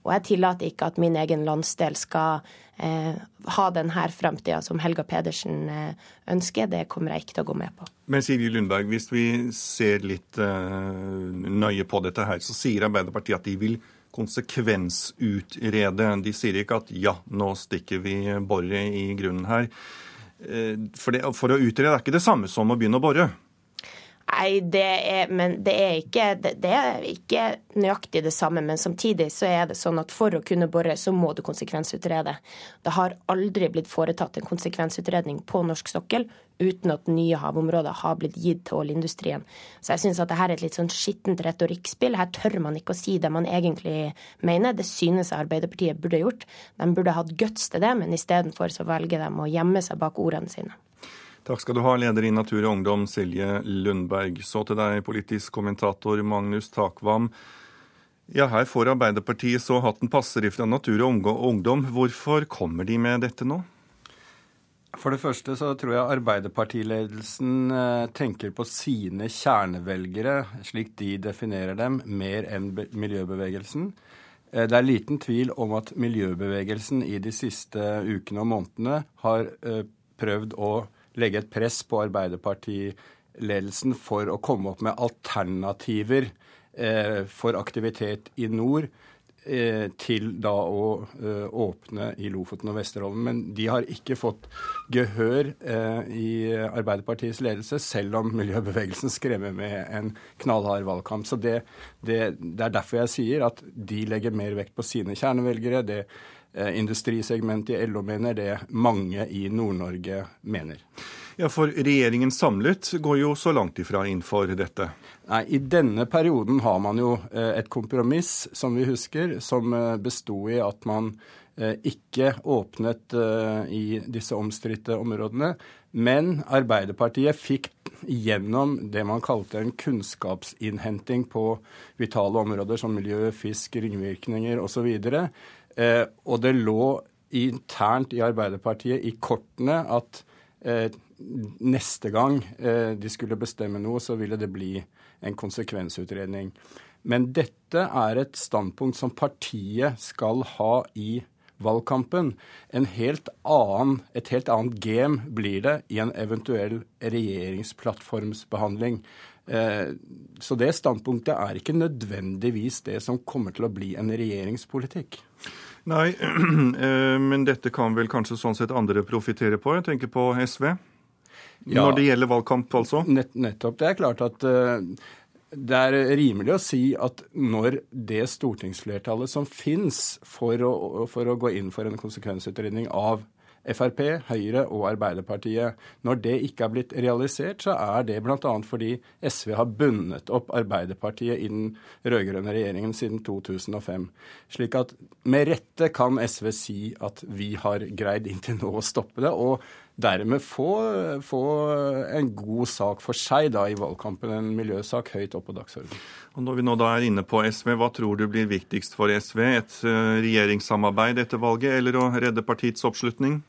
Og jeg tillater ikke at min egen landsdel skal eh, ha denne framtida som Helga Pedersen eh, ønsker. Det kommer jeg ikke til å gå med på. Men Siri Lundberg, hvis vi ser litt eh, nøye på dette her, så sier Arbeiderpartiet at de vil konsekvensutrede. De sier ikke at ja, nå stikker vi boret i grunnen her. Eh, for, det, for å utrede er ikke det samme som å begynne å bore. Nei, det er, det er, ikke, det, det er, ikke, nøyaktig det samme. Men samtidig så er det sånn at for å kunne bore, så må du konsekvensutrede. Det har aldri blitt foretatt en konsekvensutredning på norsk sokkel uten at nye havområder har blitt gitt til oljeindustrien. Så jeg syns at dette er et litt sånn skittent retorikkspill. Her tør man ikke å si det man egentlig mener. Det synes Arbeiderpartiet burde gjort. De burde hatt guts til det, men istedenfor så velger de å gjemme seg bak ordene sine. Takk skal du ha, leder i Natur og Ungdom, Silje Lundberg. Så til deg, politisk kommentator Magnus Takvam. Ja, her får Arbeiderpartiet så hatten passer ifra Natur og Ungdom. Hvorfor kommer de med dette nå? For det første så tror jeg Arbeiderpartiledelsen eh, tenker på sine kjernevelgere, slik de definerer dem, mer enn miljøbevegelsen. Eh, det er liten tvil om at miljøbevegelsen i de siste ukene og månedene har eh, prøvd å legge et press på Arbeiderpartiledelsen for å komme opp med alternativer for aktivitet i nord. Eh, til da å eh, åpne i Lofoten og Vesterålen. Men de har ikke fått gehør eh, i Arbeiderpartiets ledelse, selv om miljøbevegelsen skremmer med en knallhard valgkamp. Så det, det, det er derfor jeg sier at de legger mer vekt på sine kjernevelgere. det industrisegmentet i LO mener det mange i Nord-Norge mener. Ja, For regjeringen samlet går jo så langt ifra inn for dette. Nei, I denne perioden har man jo eh, et kompromiss, som vi husker, som eh, besto i at man eh, ikke åpnet i disse omstridte områdene. Men Arbeiderpartiet fikk gjennom det man kalte en kunnskapsinnhenting på vitale områder som miljø, fisk, ringvirkninger osv. Og det lå internt i Arbeiderpartiet i kortene at neste gang eh, de skulle bestemme noe, så ville det bli en konsekvensutredning. Men dette er et standpunkt som partiet skal ha i valgkampen. Helt annen, et helt annet game blir det i en eventuell regjeringsplattformsbehandling. Eh, så det standpunktet er ikke nødvendigvis det som kommer til å bli en regjeringspolitikk. Nei, *clears throat* eh, men dette kan vel kanskje sånn sett andre profitere på? Jeg tenker på SV. Ja, Når det gjelder valgkamp, altså? Nett, nettopp. Det er klart at uh, det er rimelig å si at når det stortingsflertallet som fins for, for, å gå inn for en konsekvensutredning av Frp, Høyre og Arbeiderpartiet. Når det ikke er blitt realisert, så er det bl.a. fordi SV har bundet opp Arbeiderpartiet i den rød-grønne regjeringen siden 2005. Slik at med rette kan SV si at vi har greid inntil nå å stoppe det. og dermed få, få, en god sak for seg da i valgkampen, en miljøsak høyt opp på dagsordenen. Og Når vi nå da er inne på SV, hva tror du blir viktigst for SV? Et eh, regjeringssamarbeid etter valget, eller å redde partiets oppslutning?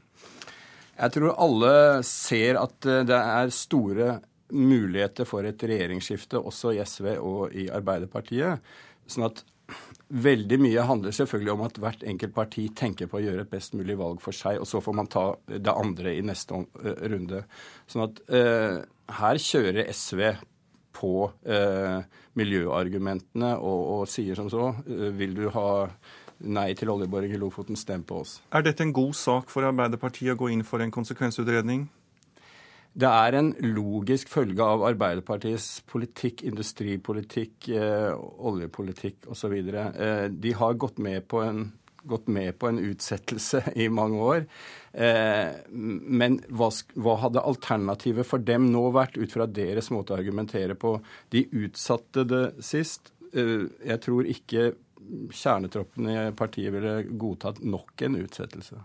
Jeg tror alle ser at eh, det er store muligheter for et regjeringsskifte også i SV og i Arbeiderpartiet. Sånn at Veldig mye handler selvfølgelig om at hvert enkelt parti tenker på å gjøre et best mulig valg for seg, og så får man ta det andre i neste eh, runde. Sånn at eh, her kjører SV på eh, miljøargumentene og, og, sier som så eh, Vil du ha nei til oljeboring i Lofoten, stem på oss. Er dette en god sak for Arbeiderpartiet å gå inn for en konsekvensutredning? Det er en logisk følge av Arbeiderpartiets politikk, industripolitikk, eh, oljepolitikk osv. Eh, de har gått med, en, gått med på en utsettelse *laughs* i mange år. Eh, men hva, hva, hadde alternativet for dem nå vært, ut fra deres måte å argumentere på? De utsatte det sist. Eh, jeg tror ikke kjernetroppen i partiet ville godtatt nok en utsettelse.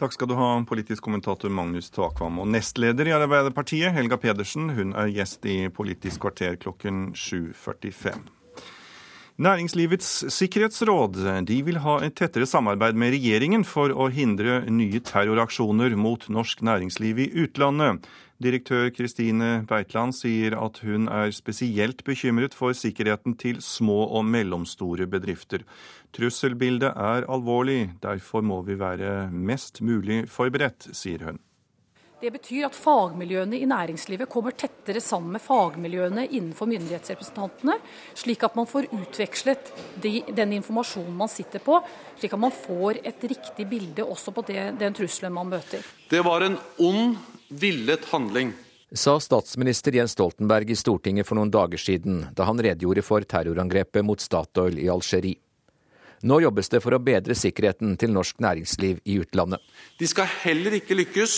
Takk skal du ha, politisk kommentator Magnus Takvam. Og nestleder i Arbeiderpartiet, Helga Pedersen, hun er gjest i Politisk kvarter klokken 7.45. Næringslivets sikkerhetsråd de vil ha et tettere samarbeid med regjeringen for å hindre nye terroraksjoner mot norsk næringsliv i utlandet. Direktør Kristine Beitland sier at hun er spesielt bekymret for sikkerheten til små og mellomstore bedrifter. Trusselbildet er alvorlig, derfor må vi være mest mulig forberedt, sier hun. Det betyr at fagmiljøene i næringslivet kommer tettere sammen med fagmiljøene innenfor myndighetsrepresentantene, slik at man får utvekslet de, den informasjonen man sitter på, slik at man får et riktig bilde også på det, den trusselen man møter. Det var en ond, villet handling. Sa statsminister Jens Stoltenberg i Stortinget for noen dager siden, da han redegjorde for terrorangrepet mot Statoil i Algerie. Nå jobbes det for å bedre sikkerheten til norsk næringsliv i utlandet. De skal heller ikke lykkes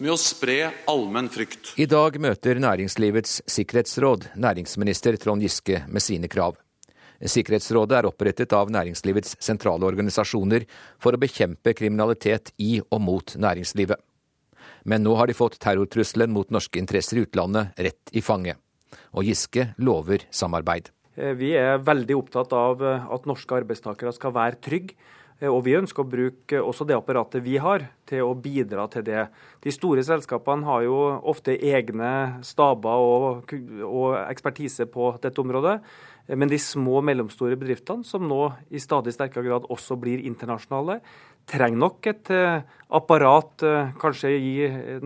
med å spre allmenn frykt. I dag møter Næringslivets sikkerhetsråd næringsminister Trond Giske med sine krav. Sikkerhetsrådet er opprettet av næringslivets sentrale organisasjoner for å bekjempe kriminalitet i og mot næringslivet. Men nå har de fått terrortrusselen mot norske interesser i utlandet rett i fanget. Og Giske lover samarbeid. Eh, vi er veldig opptatt av eh, at norske arbeidstakere skal være trygge. Eh, og vi ønsker å bruke også det apparatet vi har, til å bidra til det. De store selskapene har jo ofte egne staber og, og ekspertise på dette området. Men de små og mellomstore bedriftene, som nå i stadig sterkere grad også blir internasjonale, trenger nok et eh, apparat eh, kanskje i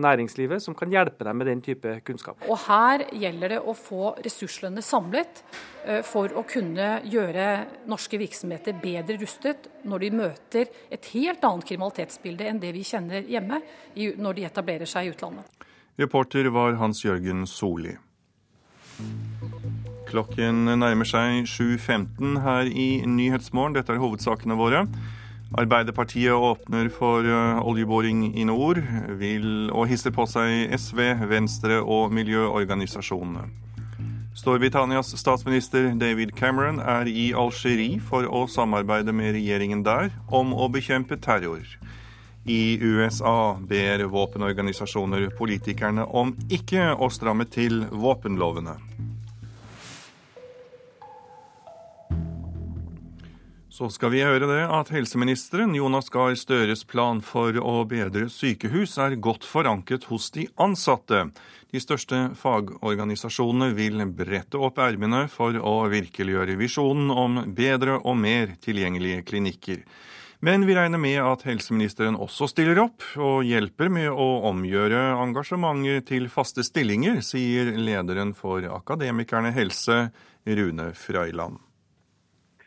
næringslivet som kan hjelpe dem med den type kunnskap. Og Her gjelder det å få ressursene samlet eh, for å kunne gjøre norske virksomheter bedre rustet når de møter et helt annet kriminalitetsbilde enn det vi kjenner hjemme når de etablerer seg i utlandet. Reporter var Hans Jørgen Soli. Klokken nærmer seg 7.15 her i Nyhetsmorgen. Dette er hovedsakene våre. Arbeiderpartiet åpner for eh, oljeboring i nord, vil og hisser på seg SV, Venstre og miljøorganisasjonene. Storbritannias statsminister David Cameron er i Algerie for å samarbeide med regjeringen der om å bekjempe terror. I USA ber våpenorganisasjoner politikerne om ikke å stramme til våpenlovene. Så skal vi høre det at helseministeren Jonas Gahr Støres plan for å bedre sykehus er godt forankret hos de ansatte. De største fagorganisasjonene vil brette opp ermene for å virkeliggjøre visjonen om bedre og mer tilgjengelige klinikker. Men vi regner med at helseministeren også stiller opp og hjelper med å omgjøre engasjementet til faste stillinger, sier lederen for Akademikerne helse, Rune Frøyland.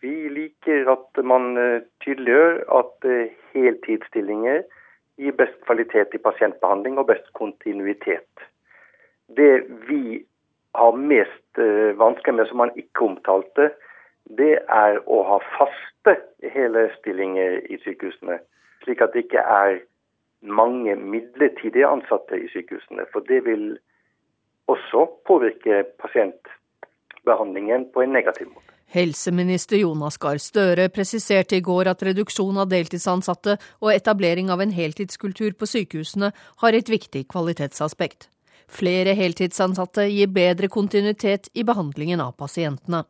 Vi liker at man eh, tydeliggjør at eh, heltidsstillinger gir best kvalitet i pasientbehandling og best kontinuitet. Det vi har mest eh, vansker med, som man ikke omtalte, det er å ha faste hele stillinger i sykehusene. Slik at det ikke er mange midlertidige ansatte i sykehusene. For det vil også påvirke pasientbehandlingen på en negativ måte. Helseminister Jonas Gahr Støre presiserte i går at reduksjon av deltidsansatte og etablering av en heltidskultur på sykehusene har et viktig kvalitetsaspekt. Flere heltidsansatte gir bedre kontinuitet i behandlingen av pasientene.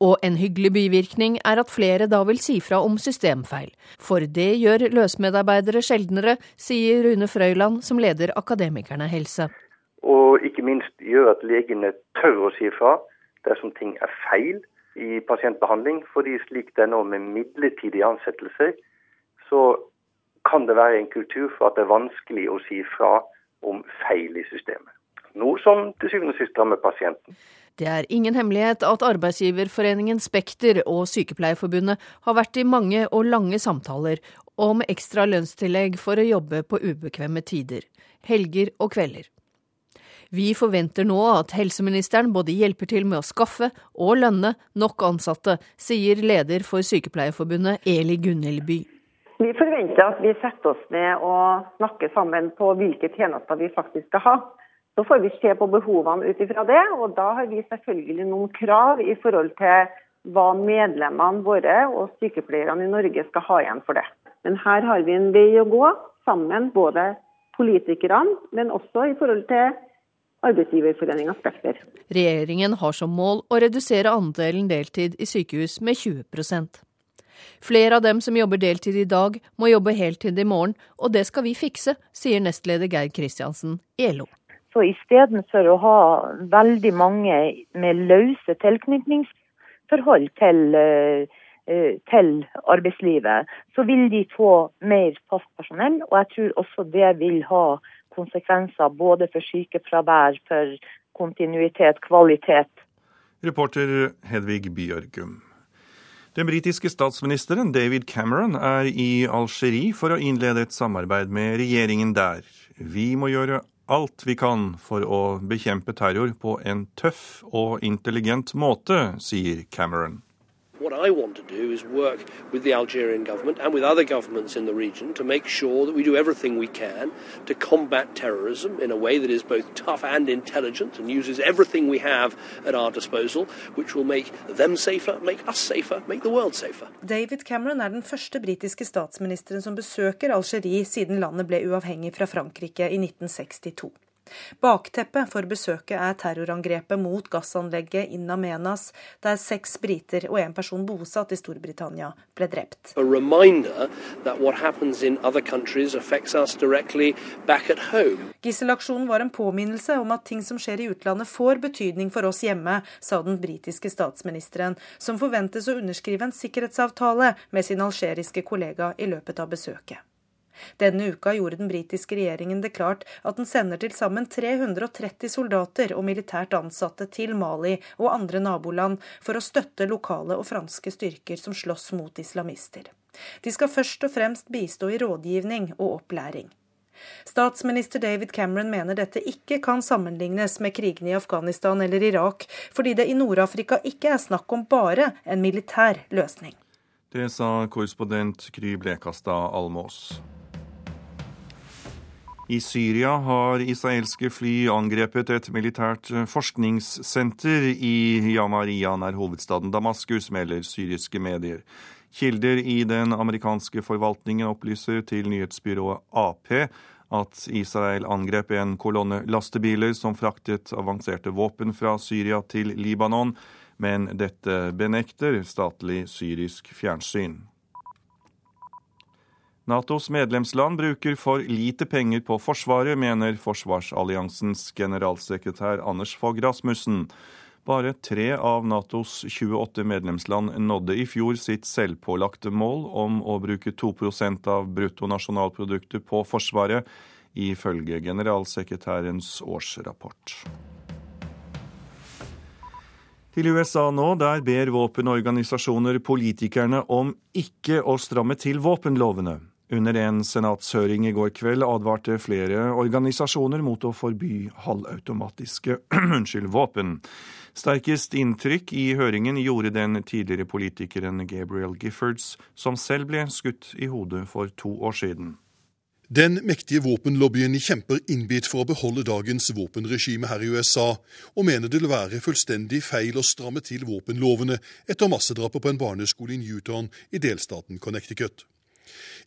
Og en hyggelig bivirkning er at flere da vil si fra om systemfeil. For det gjør løsmedarbeidere sjeldnere, sier Rune Frøyland, som leder Akademikerne helse. Og ikke minst gjør at legene tør å si fra dersom ting er feil i pasientbehandling. fordi slik det er nå med midlertidige ansettelser, så kan det være en kultur for at det er vanskelig å si fra om feil i systemet. Noe som til syvende og sist rammer pasienten. Det er ingen hemmelighet at arbeidsgiverforeningen Spekter og Sykepleierforbundet har vært i mange og lange samtaler om ekstra lønnstillegg for å jobbe på ubekvemme tider, helger og kvelder. Vi forventer nå at helseministeren både hjelper til med å skaffe og lønne nok ansatte, sier leder for Sykepleierforbundet Eli Gunhild By. Vi forventer at vi setter oss ned og snakker sammen på hvilke tjenester vi faktisk skal ha. Så får vi se på behovene ut ifra det, og da har vi selvfølgelig noen krav i forhold til hva medlemmene våre og sykepleierne i Norge skal ha igjen for det. Men her har vi en vei å gå sammen, både politikerne, men også i forhold til Arbeidsgiverforeninga Spekter. Regjeringen har som mål å redusere andelen deltid i sykehus med 20% Flere av dem som jobber deltid i dag, må jobbe heltid i morgen, og det skal vi fikse, sier nestleder Geir Kristiansen i LO. Så istedenfor å ha veldig mange med løse tilknytningsforhold til, eh, eh, til arbeidslivet, så vil de få mer fast personell. Og jeg tror også det vil ha konsekvenser både for sykefravær, for kontinuitet, kvalitet. Reporter Hedvig Bjørgum. Den britiske statsministeren David Cameron er i Algerie for å innlede et samarbeid med regjeringen der. Vi må gjøre alt vi kan for å bekjempe terror på en tøff og intelligent måte, sier Cameron. What I want to do is work with the Algerian government and with other governments in the region to make sure that we do everything we can to combat terrorism in a way that is both tough and intelligent and uses everything we have at our disposal, which will make them safer, make us safer, make the world safer. David Cameron er den første britiske statsministeren som besøker Algerie siden landet ble uavhengig fra Frankrike i 1962. Bakteppet for besøket er terrorangrepet mot gassanlegget In Amenas, der seks briter og en person bosatt i Storbritannia ble drept. Gisselaksjonen var en påminnelse om at ting som skjer i utlandet får betydning for oss hjemme, sa den britiske statsministeren, som forventes å underskrive en sikkerhetsavtale med sin algeriske kollega i løpet av besøket. Denne uka gjorde den britiske regjeringen det klart at den sender til sammen 330 soldater og militært ansatte til Mali og andre naboland for å støtte lokale og franske styrker som slåss mot islamister. De skal først og fremst bistå i rådgivning og opplæring. Statsminister David Cameron mener dette ikke kan sammenlignes med krigene i Afghanistan eller Irak, fordi det i Nord-Afrika ikke er snakk om bare en militær løsning. Det sa korrespondent Kry Blekastad Almås. I Syria har israelske fly angrepet et militært forskningssenter i Yamaria nær hovedstaden Damaskus, melder syriske medier. Kilder i den amerikanske forvaltningen opplyser til nyhetsbyrået Ap at Israel angrep en kolonne lastebiler som fraktet avanserte våpen fra Syria til Libanon, men dette benekter statlig syrisk fjernsyn. Natos medlemsland bruker for lite penger på Forsvaret, mener forsvarsalliansens generalsekretær Anders Fogh Rasmussen. Bare tre av Natos 28 medlemsland nådde i fjor sitt selvpålagte mål om å bruke 2 av bruttonasjonalproduktet på Forsvaret, ifølge generalsekretærens årsrapport. Til USA nå, der ber våpenorganisasjoner politikerne om ikke å stramme til våpenlovene. Under en senatshøring i går kveld advarte flere organisasjoner mot å forby halvautomatiske *clears throat* unnskyld, våpen. Sterkest inntrykk i høringen gjorde den tidligere politikeren Gabriel Giffords, som selv ble skutt i hodet for to år siden. Den mektige våpenlobbyen kjemper innbitt for å beholde dagens våpenregime her i USA, og mener det vil være fullstendig feil å stramme til våpenlovene etter massedrapet på en barneskole i Newton i delstaten Connecticut.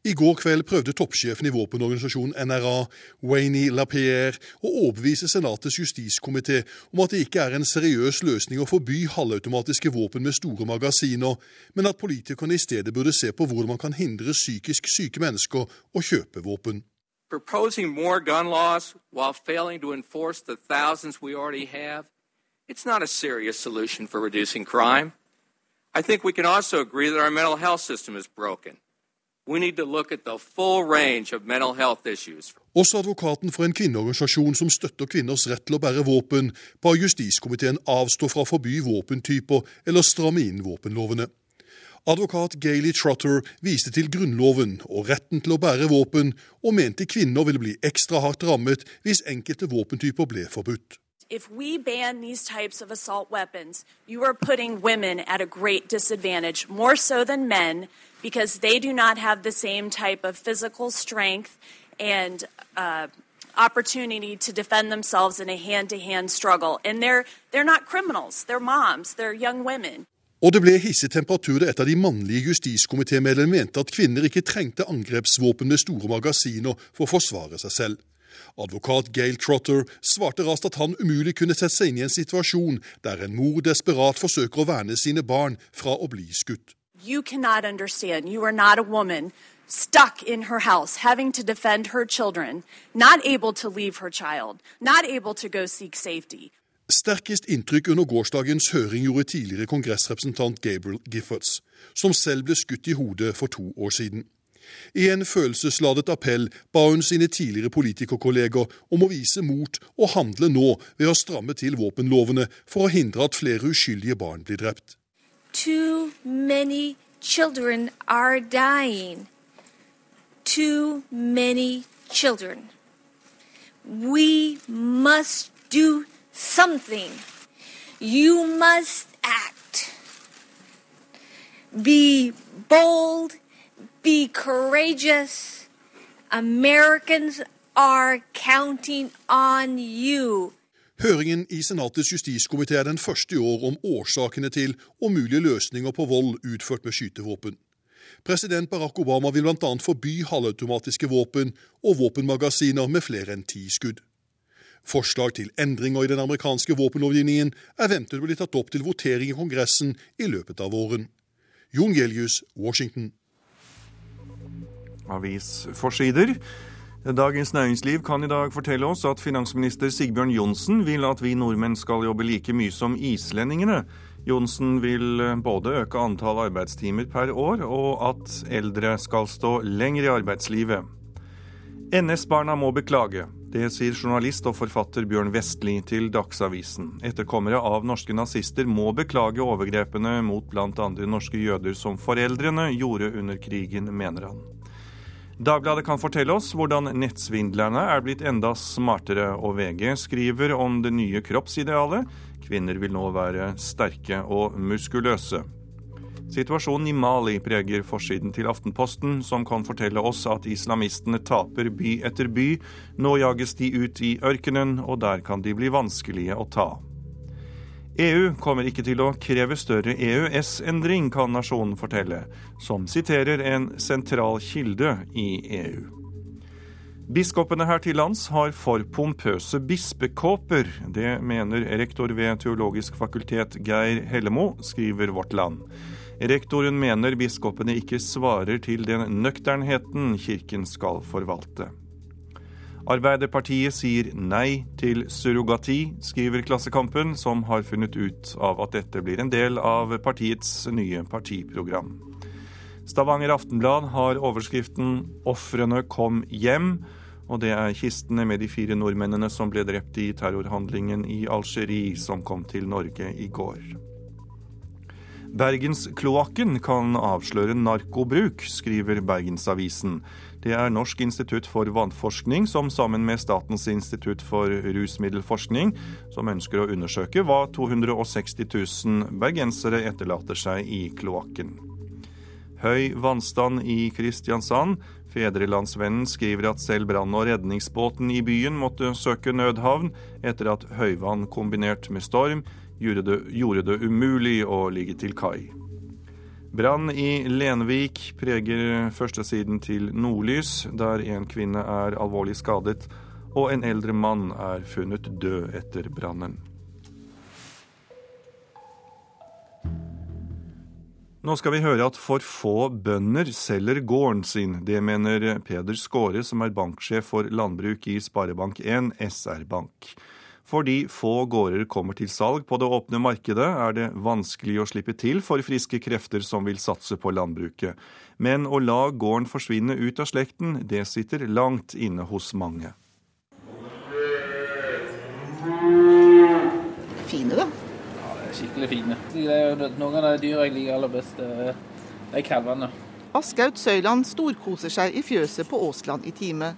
I går kveld prøvde toppsjefen i våpenorganisasjonen NRA, Wayne LaPierre, å overbevise Senatets justiskomité om at det ikke er en seriøs løsning å forby halvautomatiske våpen med store magasiner, men at politikerne i stedet burde se på hvordan man kan hindre psykisk syke mennesker å kjøpe våpen. Proposing more gun laws while failing to enforce the thousands. I think we can also agree that our mental health system is broken. Også advokaten for en kvinneorganisasjon som støtter kvinners rett til å bære våpen, ba justiskomiteen avstå fra å forby våpentyper eller stramme inn våpenlovene. Advokat Gailey Trotter viste til Grunnloven og retten til å bære våpen, og mente kvinner ville bli ekstra hardt rammet hvis enkelte våpentyper ble forbudt. If we ban these types of assault weapons, you are putting women at a great disadvantage, more so than men, because they do not have the same type of physical strength and uh, opportunity to defend themselves in a hand-to-hand struggle. And they're, they're not criminals. They're moms. They're young women. Og det ble hisset temperaturer etter de mannlige justiskomitémedlemmene mente at kvinner ikke trengte angrepsvåpen med store magasiner for å forsvare seg selv. Advokat Gail Trotter svarte raskt at han umulig kunne sette seg inn i en situasjon der en mor desperat forsøker å verne sine barn fra å bli skutt. You cannot understand. You are not a woman stuck in her house, having to defend her children, not able to leave her child, not able to go seek safety. Sterkest inntrykk under gårsdagens høring gjorde tidligere kongressrepresentant Gabriel Giffords, som selv ble skutt i hodet for to år siden. I en følelsesladet appell ba hun sine tidligere politikerkolleger om å vise mot og handle nå ved å stramme til våpenlovene for å hindre at flere uskyldige barn blir drept. Too many children are dying. Too many children. We must do something. You must act. Be bold. Be courageous. Americans are counting on you. Høringen i Senatets justiskomité er den første i år om årsakene til og mulige løsninger på vold utført med skytevåpen. President Barack Obama vil bl.a. forby halvautomatiske våpen og våpenmagasiner med flere enn ti skudd. Forslag til endringer i den amerikanske våpenlovgivningen er ventet å bli tatt opp til votering i Kongressen i løpet av våren. Jon Gelius, Washington. Avisforsider. Dagens Næringsliv kan i dag fortelle oss at finansminister Sigbjørn Johnsen vil at vi nordmenn skal jobbe like mye som islendingene. Johnsen vil både øke antall arbeidstimer per år, og at eldre skal stå lenger i arbeidslivet. NS-barna må beklage. Det sier journalist og forfatter Bjørn Vestli til Dagsavisen. Etterkommere av norske nazister må beklage overgrepene mot bl.a. norske jøder som foreldrene gjorde under krigen, mener han. Dagbladet kan fortelle oss hvordan nettsvindlerne er blitt enda smartere, og VG skriver om det nye kroppsidealet. Kvinner vil nå være sterke og muskuløse. Situasjonen i Mali preger forsiden til Aftenposten, som kan fortelle oss at islamistene taper by etter by. Nå jages de ut i ørkenen, og der kan de bli vanskelige å ta. EU kommer ikke til å kreve større EØS-endring, kan nasjonen fortelle, som siterer en sentral kilde i EU. Biskopene her til lands har for pompøse bispekåper. Det mener rektor ved Teologisk fakultet Geir Hellemo, skriver Vårt Land. Rektoren mener biskopene ikke svarer til den nøkternheten kirken skal forvalte. Arbeiderpartiet sier nei til surrogati, skriver Klassekampen, som har funnet ut av at dette blir en del av partiets nye partiprogram. Stavanger Aftenblad har overskriften 'Ofrene kom hjem', og det er kistene med de fire nordmennene som ble drept i terrorhandlingen i Algerie, som kom til Norge i går. Bergenskloakken kan avsløre narkobruk, skriver Bergensavisen. Det er Norsk institutt for vannforskning som sammen med Statens institutt for rusmiddelforskning som ønsker å undersøke hva 260 000 bergensere etterlater seg i kloakken. Høy vannstand i Kristiansand. Fedrelandsvennen skriver at selv brann- og redningsbåten i byen måtte søke nødhavn etter at høyvann kombinert med storm gjorde det, gjorde det umulig å ligge til kai. Brann i Lenvik preger førstesiden til Nordlys, der en kvinne er alvorlig skadet og en eldre mann er funnet død etter brannen. Nå skal vi høre at for få bønder selger gården sin. Det mener Peder Skåre, som er banksjef for landbruk i Sparebank1 SR-Bank. Fordi få gårder kommer til salg på det åpne markedet, er det vanskelig å slippe til for friske krefter som vil satse på landbruket. Men å la gården forsvinne ut av slekten, det sitter langt inne hos mange. Fine, da. Ja, det er skikkelig fine. Noen av de dyra jeg liker aller best, det er kalvene. Askaut Søyland storkoser seg i fjøset på Åsland i Time.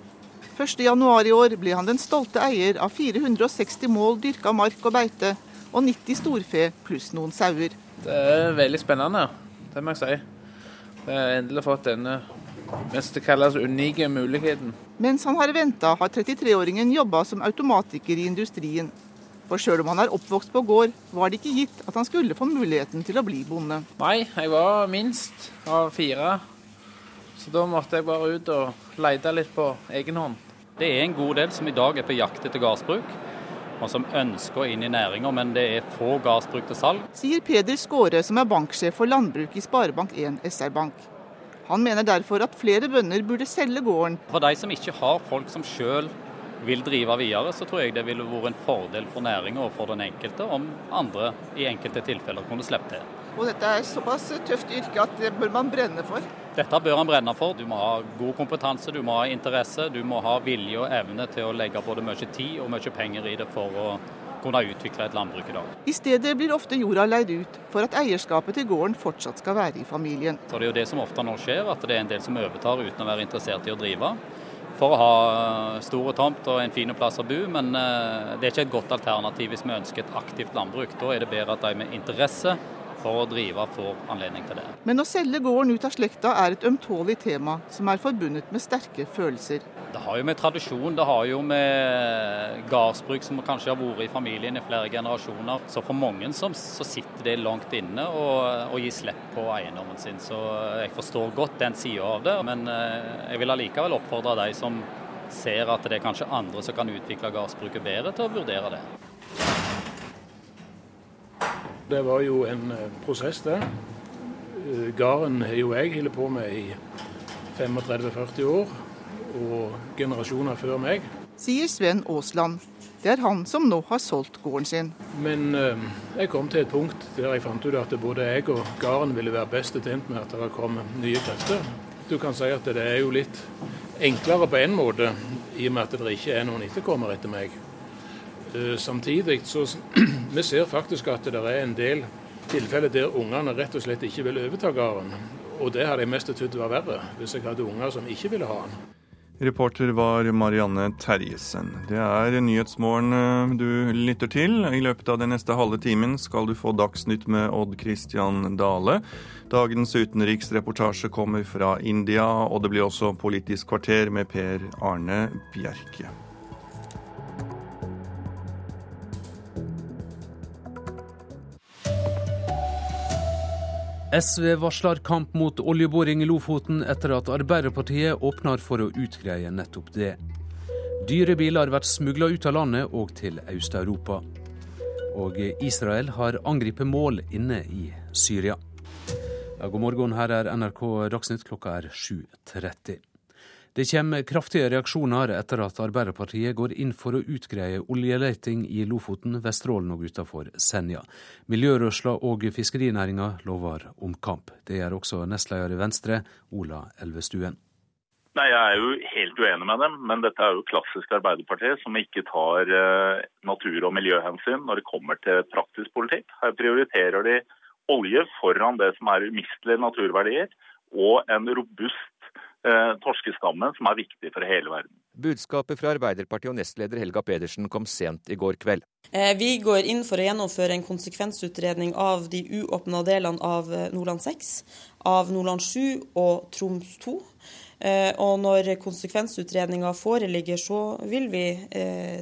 1.1 i år ble han den stolte eier av 460 mål dyrka mark og beite, og 90 storfe pluss noen sauer. Det er veldig spennende, det må jeg si. Jeg har endelig fått denne mest det kalles unike muligheten. Mens han har venta, har 33-åringen jobba som automatiker i industrien. For sjøl om han er oppvokst på gård, var det ikke gitt at han skulle få muligheten til å bli bonde. Nei, jeg var minst av fire. Så da måtte jeg bare ut og lete litt på egen hånd. Det er en god del som i dag er på jakt etter gardsbruk, og som ønsker inn i næringa, men det er få gardsbruk til salg. Sier Peder Skåre, som er banksjef for landbruk i Sparebank1 SR-Bank. Han mener derfor at flere bønder burde selge gården. For de som ikke har folk som sjøl vil drive videre, så tror jeg det ville vært en fordel for næringa og for den enkelte om andre i enkelte tilfeller kunne slippe til. Og dette er såpass tøft yrke at det bør man brenne for? Dette bør man brenne for. Du må ha god kompetanse, du må ha interesse, du må ha vilje og evne til å legge både mye tid og mye penger i det for å kunne utvikle et landbruk i dag. I stedet blir ofte jorda leid ut for at eierskapet til gården fortsatt skal være i familien. Så Det er jo det som ofte nå skjer, at det er en del som overtar uten å være interessert i å drive. For å ha store tomt og en fin plass å bo, men eh, det er ikke et godt alternativ hvis vi ønsker et aktivt landbruk. Da er det bedre at de med interesse for å drive får anledning til det. Men å selge gården ut av slekta er et ømtålig tema som er forbundet med sterke følelser. Det har jo med tradisjon, det har jo med gardsbruk som kanskje har vært i familien i flere generasjoner. Så for mange som, så sitter det langt inne å gi slipp på eiendommen sin. Så jeg forstår godt den sida av det, men eh, jeg vil allikevel oppfordre de som ser at det er kanskje andre som kan utvikle gardsbruket bedre, til å vurdere det. Det var jo en eh, prosess, det. Eh, Gården har jo jeg holdt på med i 35-40 år, og generasjoner før meg. Sier Sven Aasland. Det er han som nå har solgt gården sin. Men eh, jeg kom til et punkt der jeg fant ut at både jeg og gården ville være best tjent med at det kom nye krefter. Du kan si at det er jo litt enklere på en måte, i og med at det ikke er noen etterkommere etter meg. Eh, samtidig så *clears throat* vi ser faktisk at det er en del tilfeller der ungene rett og slett ikke vil overta gården. Og det hadde jeg mest trodd var verre, hvis jeg hadde unger som ikke ville ha den. Reporter var Marianne Terjesen. Det er Nyhetsmorgen eh, du lytter til. I løpet av den neste halve timen skal du få Dagsnytt med Odd Christian Dale. Dagens utenriksreportasje kommer fra India, og det blir også Politisk kvarter med Per Arne Bjerke. SV varsler kamp mot oljeboring i Lofoten etter at Arbeiderpartiet åpner for å utgreie nettopp det. Dyre biler blir smugla ut av landet og til Øst-Europa. Og Israel har angrepet mål inne i Syria. Ja, god morgen, her er NRK Dagsnytt, klokka er 7.30. Det kommer kraftige reaksjoner etter at Arbeiderpartiet går inn for å utgreie oljeleting i Lofoten, Vesterålen og utenfor Senja. Miljørørsla og fiskerinæringa lover omkamp. Det gjør også nestleder i Venstre, Ola Elvestuen. Nei, Jeg er jo helt uenig med dem, men dette er jo klassisk Arbeiderpartiet som ikke tar uh, natur- og miljøhensyn når det kommer til praktisk politikk. Her prioriterer de olje foran det som er umistelige naturverdier og en robust Eh, torskestammen, som er viktig for hele verden. Budskapet fra Arbeiderpartiet og nestleder Helga Pedersen kom sent i går kveld. Eh, vi går inn for å gjennomføre en konsekvensutredning av de uåpna delene av eh, Nordland 6, av Nordland 7 og Troms 2. Og når konsekvensutredninga foreligger, så vil vi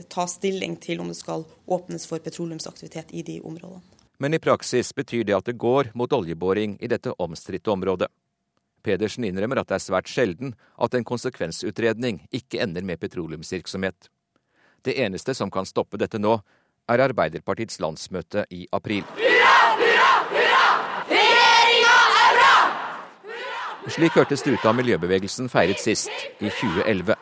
ta stilling til om det skal åpnes for petroleumsaktivitet i de områdene. Men i praksis betyr det at det går mot oljeboring i dette omstridte området. Pedersen innrømmer at det er svært sjelden at en konsekvensutredning ikke ender med petroleumsvirksomhet. Det eneste som kan stoppe dette nå, er Arbeiderpartiets landsmøte i april. Hurra, hurra, hurra! Regjeringa er bra! Slik hørtes det ut da miljøbevegelsen feiret sist, i 2011.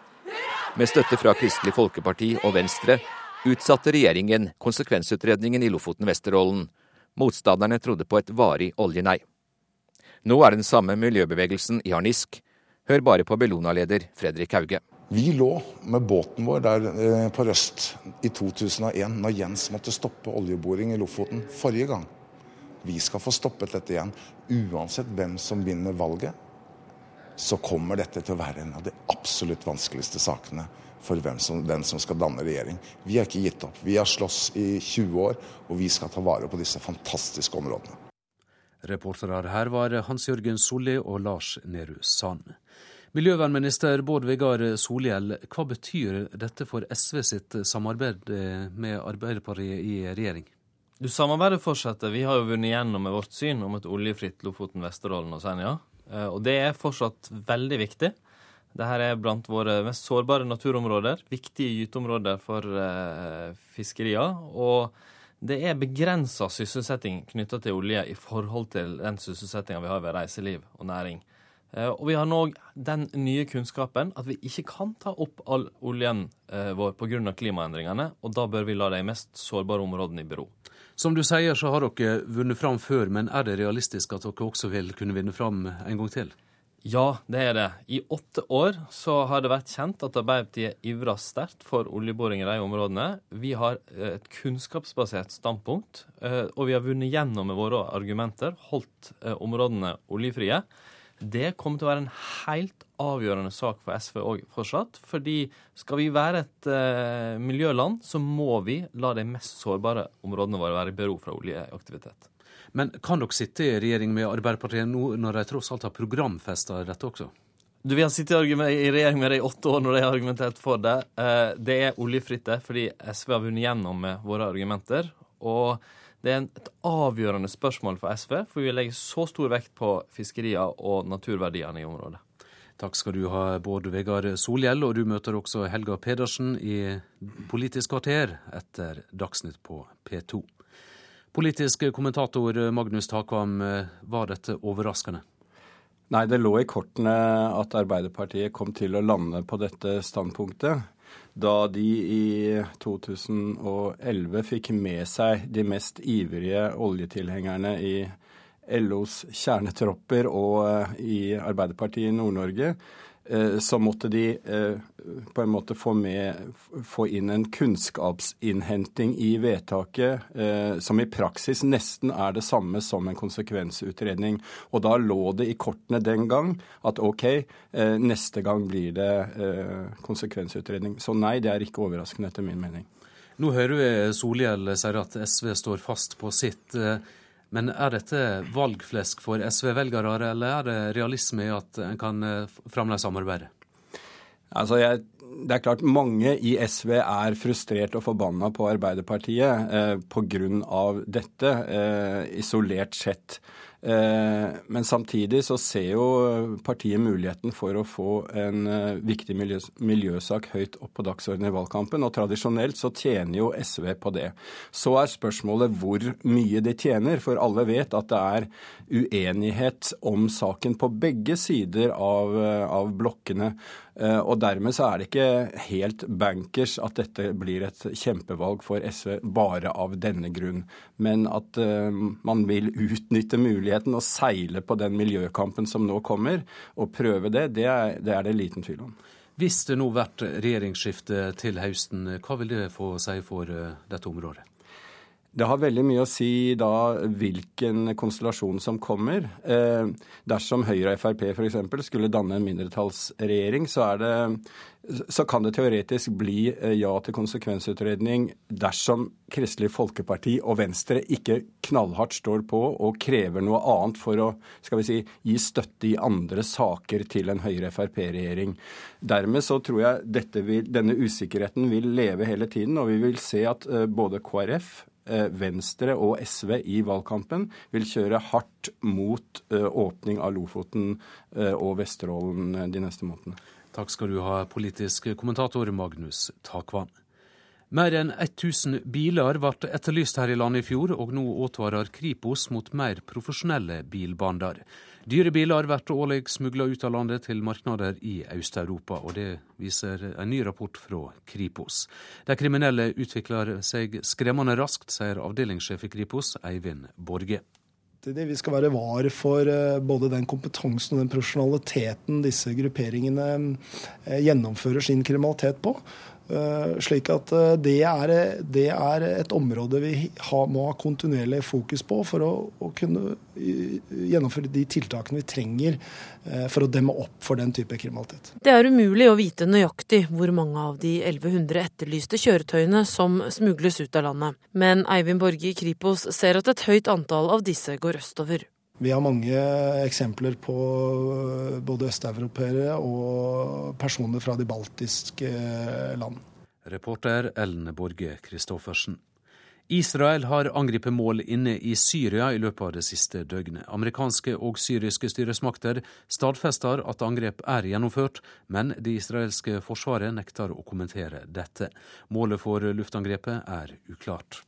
Med støtte fra Kristelig Folkeparti og Venstre utsatte regjeringen konsekvensutredningen i Lofoten-Vesterålen. Motstanderne trodde på et varig oljenei. Nå er den samme miljøbevegelsen i harnisk. Hør bare på Bellona-leder Fredrik Hauge. Vi lå med båten vår der eh, på Røst i 2001, når Jens måtte stoppe oljeboring i Lofoten forrige gang. Vi skal få stoppet dette igjen. Uansett hvem som vinner valget, så kommer dette til å være en av de absolutt vanskeligste sakene for som, den som skal danne regjering. Vi har ikke gitt opp. Vi har slåss i 20 år, og vi skal ta vare på disse fantastiske områdene. Reportere her var Hans-Jørgen Solli og Lars Nehru Sand. Miljøvernminister Bård Vegar Solhjell, hva betyr dette for SV sitt samarbeid med Arbeiderpartiet i regjering? Du Samarbeidet fortsetter. Vi har jo vunnet gjennom med vårt syn om et oljefritt Lofoten, Vesterålen og Senja. Eh, og det er fortsatt veldig viktig. Dette er blant våre mest sårbare naturområder. Viktige gyteområder for eh, fiskerier. Og det er begrensa sysselsetting knytta til olje i forhold til den sysselsettinga vi har ved reiseliv og næring. Eh, og vi har nå den nye kunnskapen at vi ikke kan ta opp all oljen eh, vår pga. klimaendringene, og da bør vi la de mest sårbare områdene i bero. Som du sier, så har dere vunnet fram før, men er det realistisk at dere også vil kunne vinne fram en gang til? Ja, det er det. I åtte år så har det vært kjent at Arbeiderpartiet ivrer sterkt for oljeboring i de områdene. Vi har eh, et kunnskapsbasert standpunkt, eh, og vi har vunnet gjennom med våre argumenter, holdt eh, områdene oljefrie. Det kommer til å være en helt avgjørende sak for SV òg fortsatt. fordi skal vi være et miljøland, så må vi la de mest sårbare områdene våre være i bero fra oljeaktivitet. Men kan dere sitte i regjering med Arbeiderpartiet nå, når de tross alt har programfesta dette også? Du, Vi har sittet i regjering med det i åtte år når de har argumentert for det. Eh, det er oljefritt fordi SV har vunnet gjennom med våre argumenter. Og det er et avgjørende spørsmål for SV, for vi legger så stor vekt på fiskeriene og naturverdiene i området. Takk skal du ha, Bård Vegar Solhjell, og du møter også Helga Pedersen i Politisk kvarter etter Dagsnytt på P2. Politisk kommentator Magnus Takvam, var dette overraskende? Nei, det lå i kortene at Arbeiderpartiet kom til å lande på dette standpunktet. Da de i 2011 fikk med seg de mest ivrige oljetilhengerne i LOs kjernetropper og i Arbeiderpartiet i Nord-Norge, Eh, så måtte de eh, på en måte få, med, få inn en kunnskapsinnhenting i vedtaket eh, som i praksis nesten er det samme som en konsekvensutredning. Og da lå det i kortene den gang at OK, neste gang blir det konsekvensutredning. Så nei, det er ikke overraskende etter min mening. Nå hører vi Solhjell sier at SV står fast på sitt. Men er dette valgflesk for SV-velgere, eller er det realisme i at en kan eh, fremdeles samarbeide? Altså, jeg, det er klart Mange i SV er frustrert og forbanna på Arbeiderpartiet eh, pga. dette, eh, isolert sett. Eh, men samtidig så ser jo partiet muligheten for å få en eh, viktig miljøsak høyt opp på dagsordenen i valgkampen, og tradisjonelt så tjener jo SV på det. Så er spørsmålet hvor mye de tjener, for alle vet at det er uenighet om saken på begge sider av, eh, av blokkene. Og dermed så er det ikke helt bankers at dette blir et kjempevalg for SV bare av denne grunn, men at man vil utnytte muligheten muligheten å seile på den miljøkampen som nå kommer, og prøve det, det er det, er det liten tvil om. Hvis det nå blir regjeringsskifte til høsten, hva vil det få si for eh, dette området? Det har veldig mye å si da hvilken konstellasjon som kommer. Eh, dersom Høyre og Frp f.eks. skulle danne en mindretallsregjering, så, det, så, kan det teoretisk bli eh, ja til konsekvensutredning dersom Kristelig Folkeparti og Venstre ikke knallhardt står på og krever noe annet for å skal vi si, gi støtte i andre saker til en Høyre-Frp-regjering. Dermed så tror jeg vil, denne usikkerheten vil leve hele tiden, og vi vil se at eh, både KrF Venstre og SV i valgkampen vil kjøre hardt mot eh, åpning av Lofoten eh, og Vesterålen de neste månedene. Takk skal du ha, politisk kommentator Magnus Takvann. Mer enn 1000 biler ble etterlyst her i landet i fjor, og nå advarer Kripos mot mer profesjonelle bilbander. Dyre biler blir årlig smugla ut av landet til markeder i Øst-Europa, og det viser en ny rapport fra Kripos. De kriminelle utvikler seg skremmende raskt, sier avdelingssjef i Kripos, Eivind Borge. Vi skal være var for eh, både den kompetansen og den profesjonaliteten disse grupperingene eh, gjennomfører sin kriminalitet på. Eh, slik at eh, det er, det er, et område vi må ha kontinuerlig fokus på for å, å, kunne gjennomføre de tiltakene vi trenger eh, for å demme opp for den type kriminalitet. Det er umulig å vite nøyaktig hvor mange av de 1100 etterlyste kjøretøyene som smugles ut av landet. Men Eivind Borge i Kripos ser at et høyt antall av disse går østover. Vi har mange eksempler på både østeuropeere og personer fra de baltiske land. Reporter Ellen Borge Christoffersen. Israel har angrepet mål inne i Syria i løpet av det siste døgnet. Amerikanske og syriske styresmakter stadfester at angrep er gjennomført, men det israelske forsvaret nekter å kommentere dette. Målet for luftangrepet er uklart.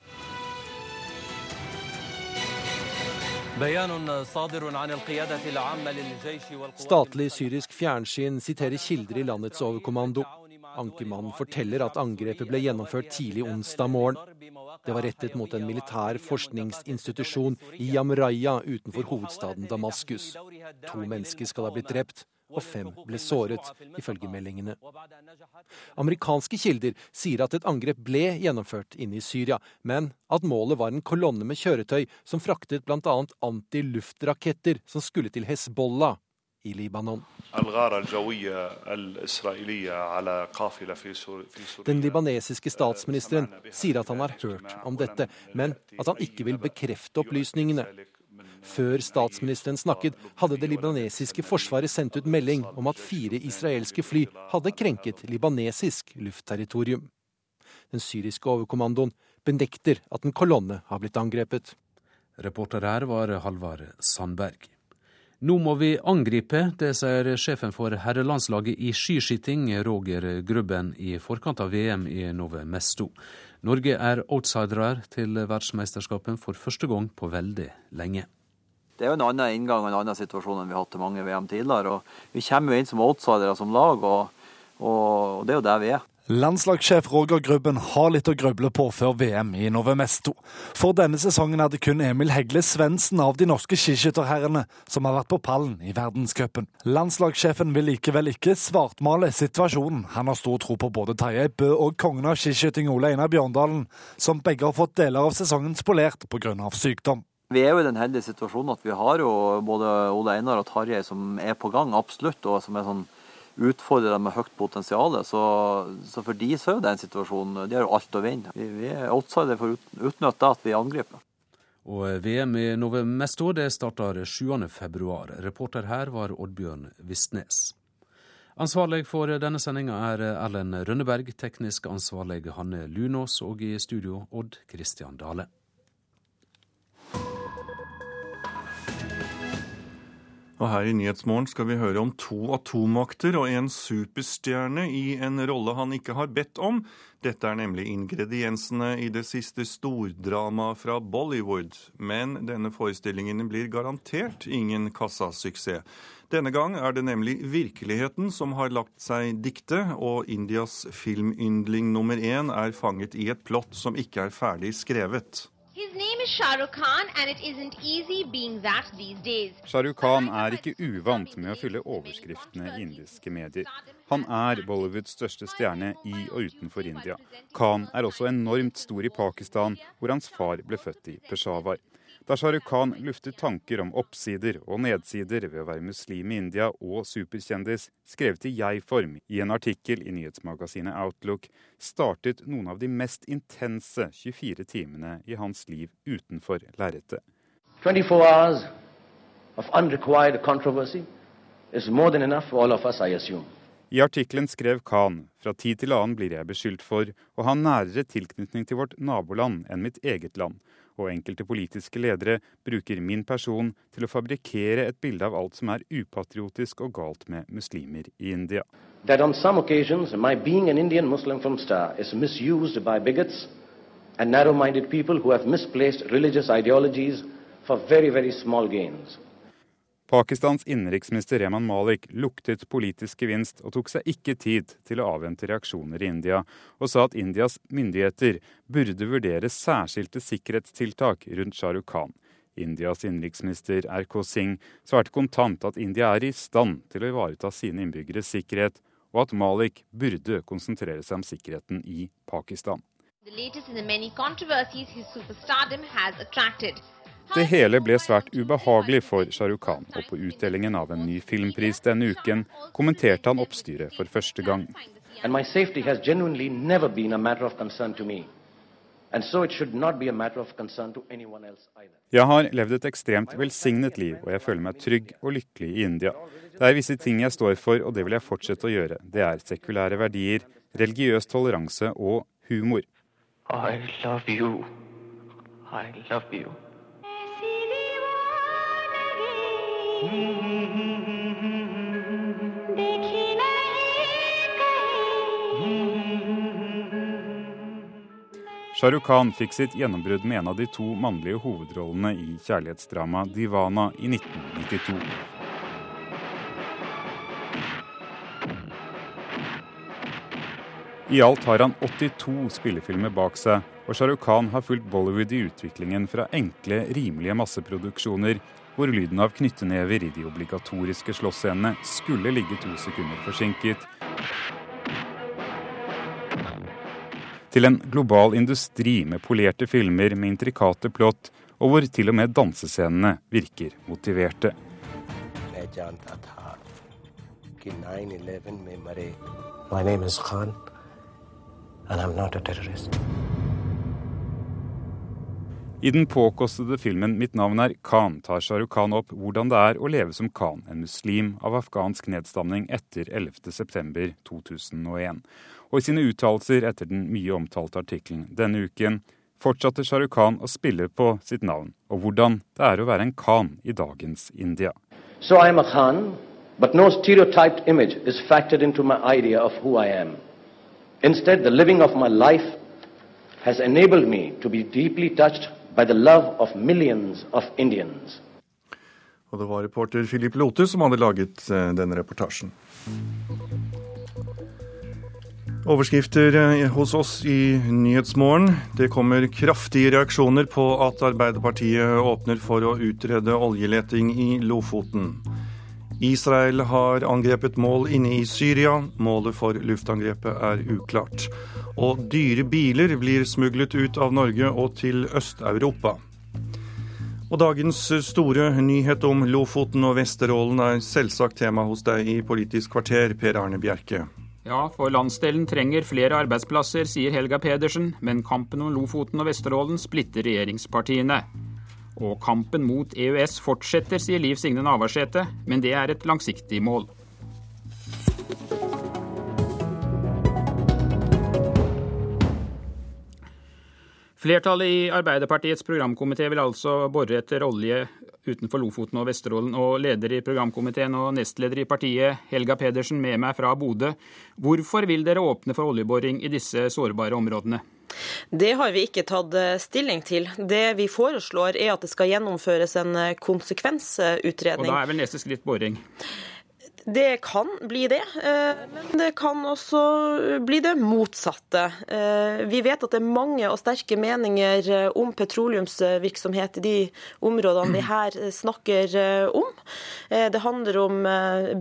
Statlig syrisk fjernsyn siterer kilder i landets overkommando. Ankermannen forteller at angrepet ble gjennomført tidlig onsdag morgen. Det var rettet mot en militær forskningsinstitusjon i Yamraya utenfor hovedstaden Damaskus. To mennesker skal ha blitt drept, og fem ble såret, ifølge meldingene. Amerikanske kilder sier at et angrep ble gjennomført inne i Syria, men at målet var en kolonne med kjøretøy som fraktet bl.a. antiluftraketter som skulle til Hezbollah i Libanon. Den libanesiske statsministeren sier at han har hørt om dette, men at han ikke vil bekrefte opplysningene. Før statsministeren snakket, hadde det libanesiske forsvaret sendt ut melding om at fire israelske fly hadde krenket libanesisk luftterritorium. Den syriske overkommandoen benekter at en kolonne har blitt angrepet. Reporter her var Halvard Sandberg. Nå må vi angripe, det sier sjefen for herrelandslaget i skiskyting, Roger Grubben, i forkant av VM i Nove Mesto. Norge er outsidere til verdensmesterskapet for første gang på veldig lenge. Det er jo en annen inngang og en annen situasjon enn vi har hatt til mange VM tidligere. og Vi kommer jo inn som outsidere som lag, og, og det er jo der vi er. Landslagssjef Roger Grubben har litt å gruble på før VM i Novemesto. For denne sesongen er det kun Emil Hegle Svendsen av de norske skiskytterherrene som har vært på pallen i verdenscupen. Landslagssjefen vil likevel ikke svartmale situasjonen. Han har stor tro på både Tarjei Bø og kongen av skiskyting Ole Einar Bjørndalen, som begge har fått deler av sesongen spolert pga. sykdom. Vi er jo i den heldige situasjonen at vi har jo både Ole Einar og Tarjei som er på gang, absolutt, og som er sånn utfordrer dem med høyt potensial. Så, så, for de så er det en situasjon De har jo alt å vinne. Vi, vi er outsider for å utnytte at vi angriper. Og VM i Nove Mesto det starter 7.2. Reporter her var Oddbjørn Vistnes. Ansvarlig for denne sendinga er Erlend Rønneberg, teknisk ansvarlig Hanne Lunås, og i studio Odd Christian Dale. Og her i Nyhetsmorgen skal vi høre om to atommakter og en superstjerne i en rolle han ikke har bedt om. Dette er nemlig ingrediensene i det siste stordramaet fra Bollywood. Men denne forestillingen blir garantert ingen kassasuksess. Denne gang er det nemlig virkeligheten som har lagt seg dikte, og Indias filmyndling nummer én er fanget i et plott som ikke er ferdig skrevet. Rukh Khan er ikke uvant med å fylle overskriftene i indiske medier. Han er Bollywoods største stjerne i og utenfor India. Khan er også enormt stor i Pakistan, hvor hans far ble født i Peshawar. Da Shahrukh Khan luftet tanker om oppsider og nedsider ved å være muslim i India og superkjendis, skrevet i jeg-form i en artikkel i nyhetsmagasinet Outlook, startet noen av de mest intense 24 timene i hans liv utenfor lerretet. 24 hours of unrequired controversy is more than enough for all of us, I assume. I artikkelen skrev Khan fra tid til annen blir jeg beskyldt for å ha nærere tilknytning til vårt naboland enn mitt eget land, og enkelte politiske ledere bruker min person til å fabrikkere et bilde av alt som er upatriotisk og galt med muslimer i India. That on some occasions my being an Indian Muslim film star is misused by bigots and narrow-minded people who have misplaced for very, very small gains. Pakistans innenriksminister Rehman Malik luktet politisk gevinst og tok seg ikke tid til å avvente reaksjoner i India, og sa at Indias myndigheter burde vurdere særskilte sikkerhetstiltak rundt Shahrukh Khan. Indias innenriksminister RK Singh svarte kontant at India er i stand til å ivareta sine innbyggeres sikkerhet, og at Malik burde konsentrere seg om sikkerheten i Pakistan. The latest in the many controversies superstardom has attracted. Det hele ble svært ubehagelig for Shahrukh Khan, og på utdelingen av en ny filmpris denne uken kommenterte han oppstyret for første gang. Jeg har levd et ekstremt velsignet liv, og jeg føler meg trygg og lykkelig i India. Det er visse ting jeg står for, og det vil jeg fortsette å gjøre. Det er sekulære verdier, religiøs toleranse og humor. I love you. I love you. Shahrukh Khan fikk sitt gjennombrudd med en av de to mannlige hovedrollene i kjærlighetsdramaet 'Divana' i 1992. I alt har han 82 spillefilmer bak seg, og Shahrukh Khan har fulgt Bollywood i utviklingen fra enkle, rimelige masseproduksjoner hvor lyden av knyttenever i de obligatoriske slåssscenene skulle ligge to sekunder forsinket, til en global industri med polerte filmer med intrikate plott, og hvor til og med dansescenene virker motiverte. My name is Khan, and I'm not a terrorist. I den påkostede filmen 'Mitt navn er Khan' tar Shahrukh Khan opp hvordan det er å leve som Khan, en muslim av afghansk nedstamning etter 11.9.2001. Og i sine uttalelser etter den mye omtalte artikkelen denne uken fortsatte Shahrukh Khan å spille på sitt navn, og hvordan det er å være en Khan i dagens India. So I am a Khan, but no stereotyped image is factored into my idea of who I am. Instead, the living of my life has enabled me to be deeply by the love of millions of Indians. Og det var reporter Philip Lote som hadde laget eh, denne reportasjen. Overskrifter eh, hos oss i Nyhetsmorgen. Det kommer kraftige reaksjoner på at Arbeiderpartiet åpner for å utrede oljeleting i Lofoten. Israel har angrepet mål inne i Syria. Målet for luftangrepet er uklart. Og dyre biler blir smuglet ut av Norge og til Øst-Europa. Og dagens store nyhet om Lofoten og Vesterålen er selvsagt tema hos deg i Politisk kvarter, Per Arne Bjerke. Ja, for landsdelen trenger flere arbeidsplasser, sier Helga Pedersen, men kampen om Lofoten og Vesterålen splitter regjeringspartiene. Og kampen mot EØS fortsetter, sier Liv Signe Navarsete, men det er et langsiktig mål. Flertallet i Arbeiderpartiets programkomité vil altså bore etter olje utenfor Lofoten og Vesterålen. Og leder i programkomiteen og nestleder i partiet, Helga Pedersen, med meg fra Bodø. Hvorfor vil dere åpne for oljeboring i disse sårbare områdene? Det har vi ikke tatt eh, stilling til. Det vi foreslår er at det skal gjennomføres en eh, konsekvensutredning. Og da er vel neste skritt boring? Det kan bli det, eh, men det kan også bli det motsatte. Eh, vi vet at det er mange og sterke meninger eh, om petroleumsvirksomhet i de områdene vi her snakker om. Det handler om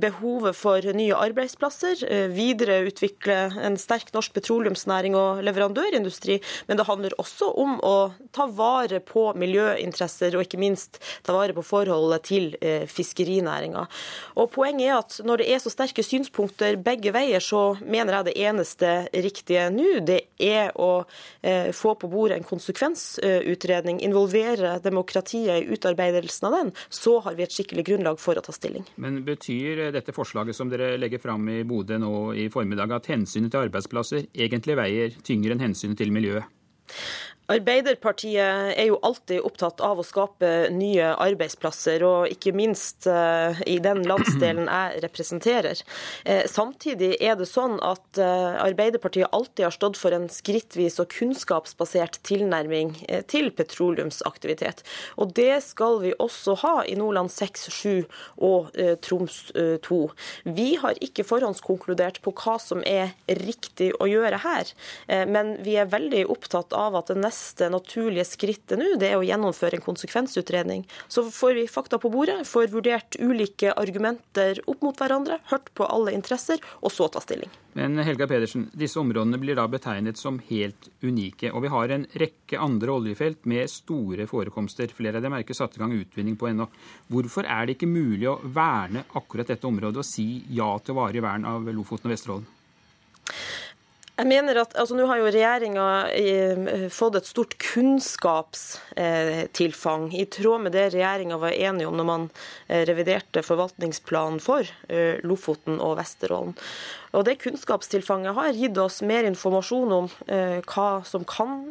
behovet for nye arbeidsplasser, videreutvikle en sterk norsk petroleumsnæring og leverandørindustri. Men det handler også om å ta vare på miljøinteresser, og ikke minst ta vare på forholdet til fiskerinæringa. Poenget er at at når det er så sterke synspunkter begge veier, så mener jeg det eneste riktige nå, det er å eh, få på bordet en konsekvensutredning, involvere demokratiet i utarbeidelsen av den. Så har vi et skikkelig grunnlag for å ta stilling. Men betyr dette forslaget som dere legger fram i Bodø nå i formiddag, at hensynet til arbeidsplasser egentlig veier tyngre enn hensynet til miljøet? Arbeiderpartiet er jo alltid opptatt av å skape nye arbeidsplasser, og ikke minst eh, i den landsdelen jeg representerer. Eh, samtidig er det sånn at eh, Arbeiderpartiet alltid har stått for en skrittvis og kunnskapsbasert tilnærming til petroleumsaktivitet. Og det skal vi også ha i Nordland 6, 7 og Troms 2. Vi har ikke forhåndskonkludert på hva som er riktig å gjøre her, men vi er veldig opptatt av at det neste neste naturlige skrittet nå, det er å gjennomføre en konsekvensutredning. Så får vi fakta på bordet, får vurdert ulike argumenter opp mot hverandre, hørt på alle interesser, og så ta stilling. Men Helga Pedersen, disse områdene blir da betegnet som helt unike. Og vi har en rekke andre oljefelt med store forekomster. Flere av dem er ikke satt i gang utvinning på ennå. Hvorfor er det ikke mulig å verne akkurat dette området og si ja til varig vern av Lofoten og Vesterålen? Jeg mener at altså Nå har jo regjeringa eh, fått et stort kunnskapstilfang, i tråd med det regjeringa var enige om når man eh, reviderte forvaltningsplanen for eh, Lofoten og Vesterålen. Og Det kunnskapstilfanget har gitt oss mer informasjon om hva som kan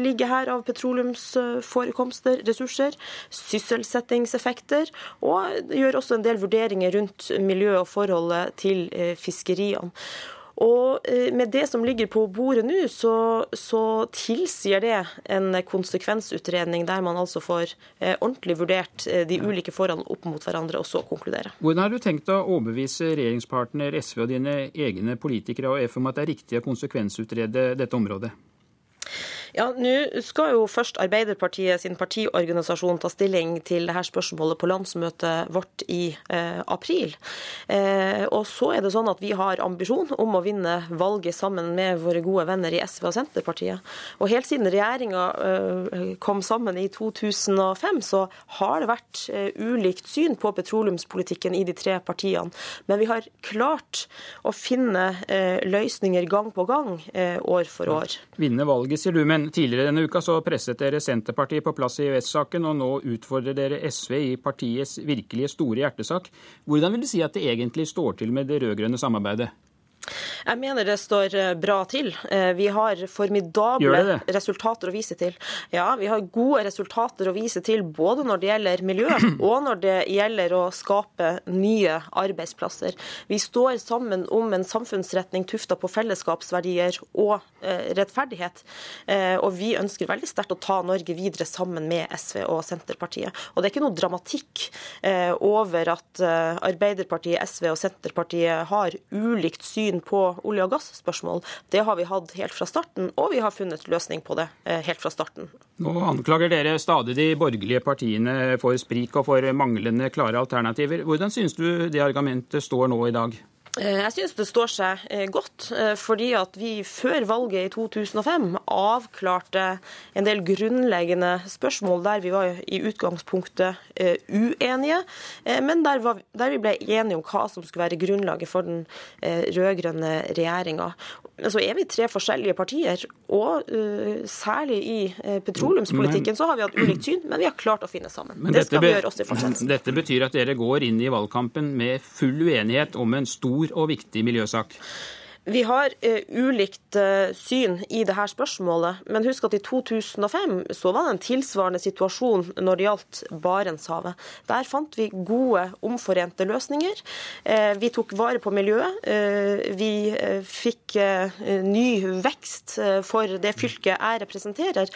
ligge her av petroleumsforekomster, ressurser, sysselsettingseffekter, og gjør også en del vurderinger rundt miljø og forholdet til fiskeriene. Og eh, med det som ligger på bordet nå, så, så, tilsier det en konsekvensutredning der man altså får eh, ordentlig vurdert eh, de ulike forholdene opp mot hverandre, og så konkludere. Hvordan har du tenkt å overbevise regjeringspartner SV og dine egne politikere og F om at det er riktig å konsekvensutrede dette området? Ja, Nå skal jo først Arbeiderpartiet sin partiorganisasjon ta stilling til dette spørsmålet på landsmøtet vårt i eh, april. Eh, og så er det sånn at vi har ambisjon om å vinne valget sammen med våre gode venner i SV og Senterpartiet. Og helt siden regjeringa eh, kom sammen i 2005, så har det vært eh, ulikt syn på petroleumspolitikken i de tre partiene. Men vi har klart å finne eh, løsninger gang på gang, eh, år for år. Vinne valget, sier du. men men tidligere denne uka så presset dere Senterpartiet på plass i EØS-saken, og nå utfordrer dere SV i partiets virkelige store hjertesak. Hvordan vil du si at det egentlig står til med det rød-grønne samarbeidet? Jeg mener det står eh, bra til. Eh, vi har formidable resultater å vise til. Ja, vi har gode resultater å vise til både når det gjelder miljø *clears throat* og når det gjelder å skape nye arbeidsplasser. Vi står sammen om en samfunnsretning tufta på fellesskapsverdier og eh, rettferdighet. Og vi ønsker veldig sterkt å ta Norge videre sammen med SV og Senterpartiet. Og det er ikke noe dramatikk over at Arbeiderpartiet, SV og Senterpartiet har ulikt syn syn på olje- og gasspørsmål. Det har vi hatt helt fra starten, og vi har funnet løsning på det eh, helt fra starten. Nå anklager dere stadig de borgerlige partiene for sprik og for manglende klare alternativer. Hvordan synes du det argumentet står nå i dag? Eh, jeg synes det står seg eh, godt, eh, fordi at vi før valget i 2005 avklarte en del grunnleggende spørsmål der vi var i utgangspunktet uenige, men der, vi ble enige om hva som skulle være grunnlaget for den rød-grønne regjeringa. Så er vi tre forskjellige partier, og særlig i petroleumspolitikken så har vi hatt ulikt syn, men vi har klart å finne sammen. Men det skal vi gjøre også i fortsettelsen. Dette betyr at dere går inn i valgkampen med full uenighet om en stor og viktig miljøsak? Vi har uh, ulikt uh, syn i dette spørsmålet, men husk at i 2005 så var det en tilsvarende situasjon når det gjaldt Barentshavet. Der fant vi gode, omforente løsninger. Uh, vi tok vare på miljøet. vi fikk ny vekst for det fylket jeg representerer.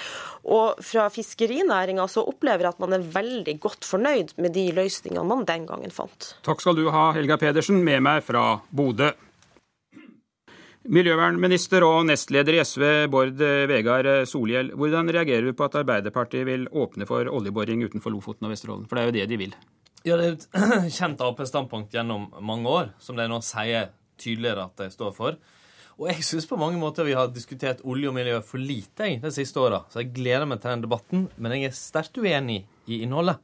Og fra fiskerinæringa så opplever jeg at man er veldig godt fornøyd med de løsningene man den gangen fant. Takk skal du ha, Helga Pedersen, med meg fra Bodø. Miljøvernminister og nestleder i SV, Bård Vegar Solhjell. Hvordan reagerer du på at Arbeiderpartiet vil åpne for oljeboring utenfor Lofoten og Vesterålen? For det er jo det de vil. Ja, Det er et *clears throat* kjent Ap-standpunkt gjennom mange år, som de nå sier tydeligere at de står for. Og jeg syns på mange måter vi har diskutert olje og miljø for lite de siste åra. Så jeg gleder meg til den debatten, men jeg er sterkt uenig i innholdet.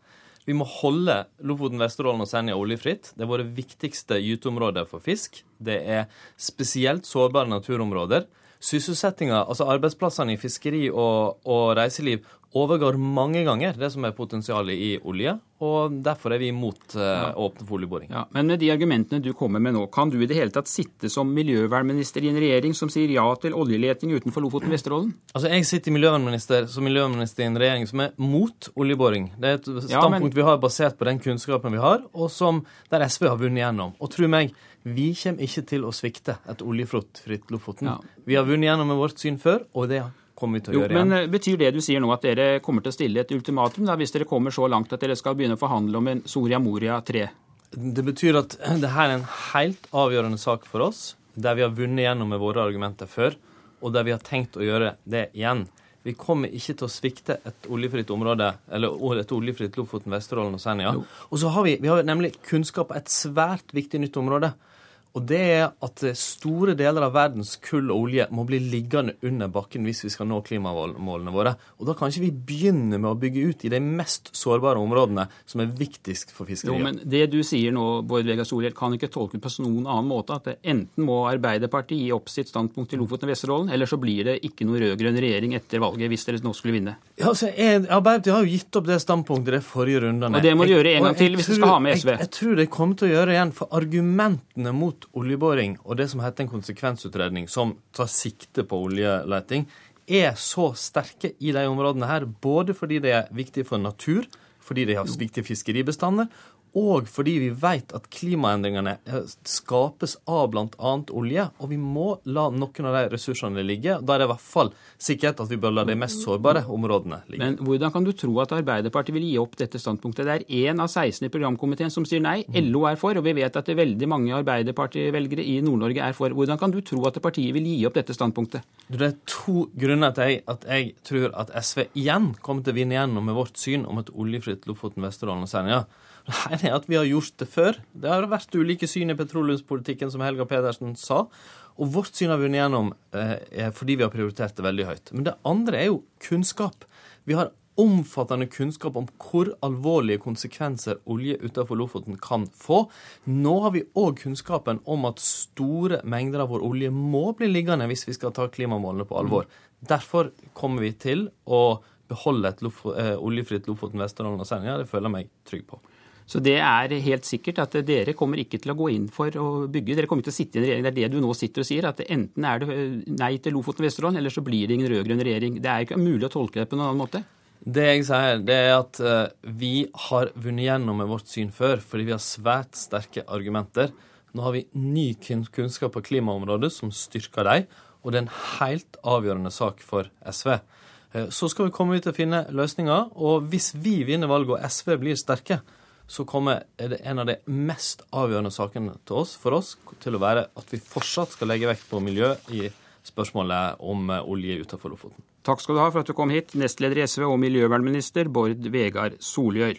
Vi må holde Lofoten, Vesterålen og Senja oljefritt. Det er våre viktigste gyteområder for fisk. Det er spesielt sårbare naturområder. Sysselsettinga, altså arbeidsplassene i fiskeri og, og reiseliv, overgår mange ganger det som er potensialet i olje, og derfor er vi imot uh, å åpne for oljeboring. Ja, men med de argumentene du kommer med nå, kan du i det hele tatt sitte som miljøvernminister i en regjering som sier ja til oljeleting utenfor Lofoten Vesterålen? Altså, Jeg sitter miljøvernminister, som miljøvernminister i en regjering som er mot oljeboring. Det er et standpunkt ja, men... vi har basert på den kunnskapen vi har, og som, der SV har vunnet gjennom. Og tro meg, vi kommer ikke til å svikte et oljefritt Lofoten. Ja. Vi har vunnet gjennom med vårt syn før, og det kommer vi til å jo, gjøre igjen. Men eh, Betyr det du sier nå at dere kommer til å stille et ultimatum da, hvis dere kommer så langt at dere skal begynne å forhandle om en Soria Moria 3? Det betyr at *clears throat* det her er en helt avgjørende sak for oss, der vi har vunnet gjennom med våre argumenter før, og der vi har tenkt å gjøre det igjen. Vi kommer ikke til å svikte et oljefritt område, eller et oljefritt Lofoten, Vesterålen og Senja. Og så har vi, vi har nemlig kunnskap på et svært viktig nytt område. Og det er at store deler av verdens kull og olje må bli liggende under bakken hvis vi skal nå klimamålene våre. Og da kan ikke vi begynne med å bygge ut i de mest sårbare områdene som er viktigst for fiskeriet. Jo, men det du sier nå, Bård Vegar Solhjell, kan ikke tolkes på noen annen måte. At det enten må Arbeiderpartiet gi opp sitt standpunkt til Lofoten og Vesterålen, eller så blir det ikke noe rød-grønn regjering etter valget hvis dere nå skulle vinne. Ja, altså, Arbeiderpartiet har jo gitt opp det standpunktet de forrige rundene. Og det må de gjøre en gang til hvis de skal ha med SV. Jeg, jeg tror de kommer til å gjøre igjen, for argumentene mot oljeboring og det som heter en konsekvensutredning som tar sikte på oljeleting, er så sterke i de områdene her, både fordi det er viktig for natur, fordi de har viktige fiskeribestander, og fordi vi vet at klimaendringene eh, skapes av bl.a. olje. Og vi må la noen av de ressursene ligge. Da er det i hvert fall sikkert at vi bør la de mest sårbare områdene ligge. Men hvordan kan du tro at Arbeiderpartiet vil gi opp dette standpunktet? Det er én av 16 i programkomiteen som sier nei. LO er for, og vi vet at det er veldig mange Arbeiderparti-velgere i Nord-Norge er for. Hvordan kan du tro at partiet vil gi opp dette standpunktet? Det er to grunner til at jeg tror at SV igjen kommer til å vinne igjennom med vårt syn om et oljefritt Lofoten, Vesterålen og Senja. Det ene er at vi har gjort det før. Det har vært ulike syn i petroleumspolitikken, som Helga Pedersen sa. Og vårt syn har vunnet gjennom eh, fordi vi har prioritert det veldig høyt. Men det andre er jo kunnskap. Vi har omfattende kunnskap om hvor alvorlige konsekvenser olje utenfor Lofoten kan få. Nå har vi òg kunnskapen om at store mengder av vår olje må bli liggende hvis vi skal ta klimamålene på alvor. Derfor kommer vi til å beholde et Lof eh, oljefritt Lofoten, Vesterålen og Senja. Det føler jeg meg trygg på. Så det er helt sikkert at dere kommer ikke til å gå inn for å bygge. Dere kommer ikke til å sitte i en regjering. Det er det du nå sitter og sier. At enten er det nei til Lofoten og Vesterålen, eller så blir det ingen rød-grønn regjering. Det er ikke mulig å tolke det på noen annen måte. Det jeg sier, det er at uh, vi har vunnet gjennom med vårt syn før, fordi vi har svært sterke argumenter. Nå har vi ny kunnskap på klimaområdet som styrker dem, og det er en helt avgjørende sak for SV. Uh, så skal vi komme ut og finne løsninger, og hvis vi vinner valget og SV blir sterke, så kommer en av de mest avgjørende sakene oss, for oss til å være at vi fortsatt skal legge vekt på miljø i spørsmålet om eh, olje utenfor Lofoten. Takk skal du ha for at du kom hit, nestleder i SV og miljøvernminister Bård Vegar Solhjør.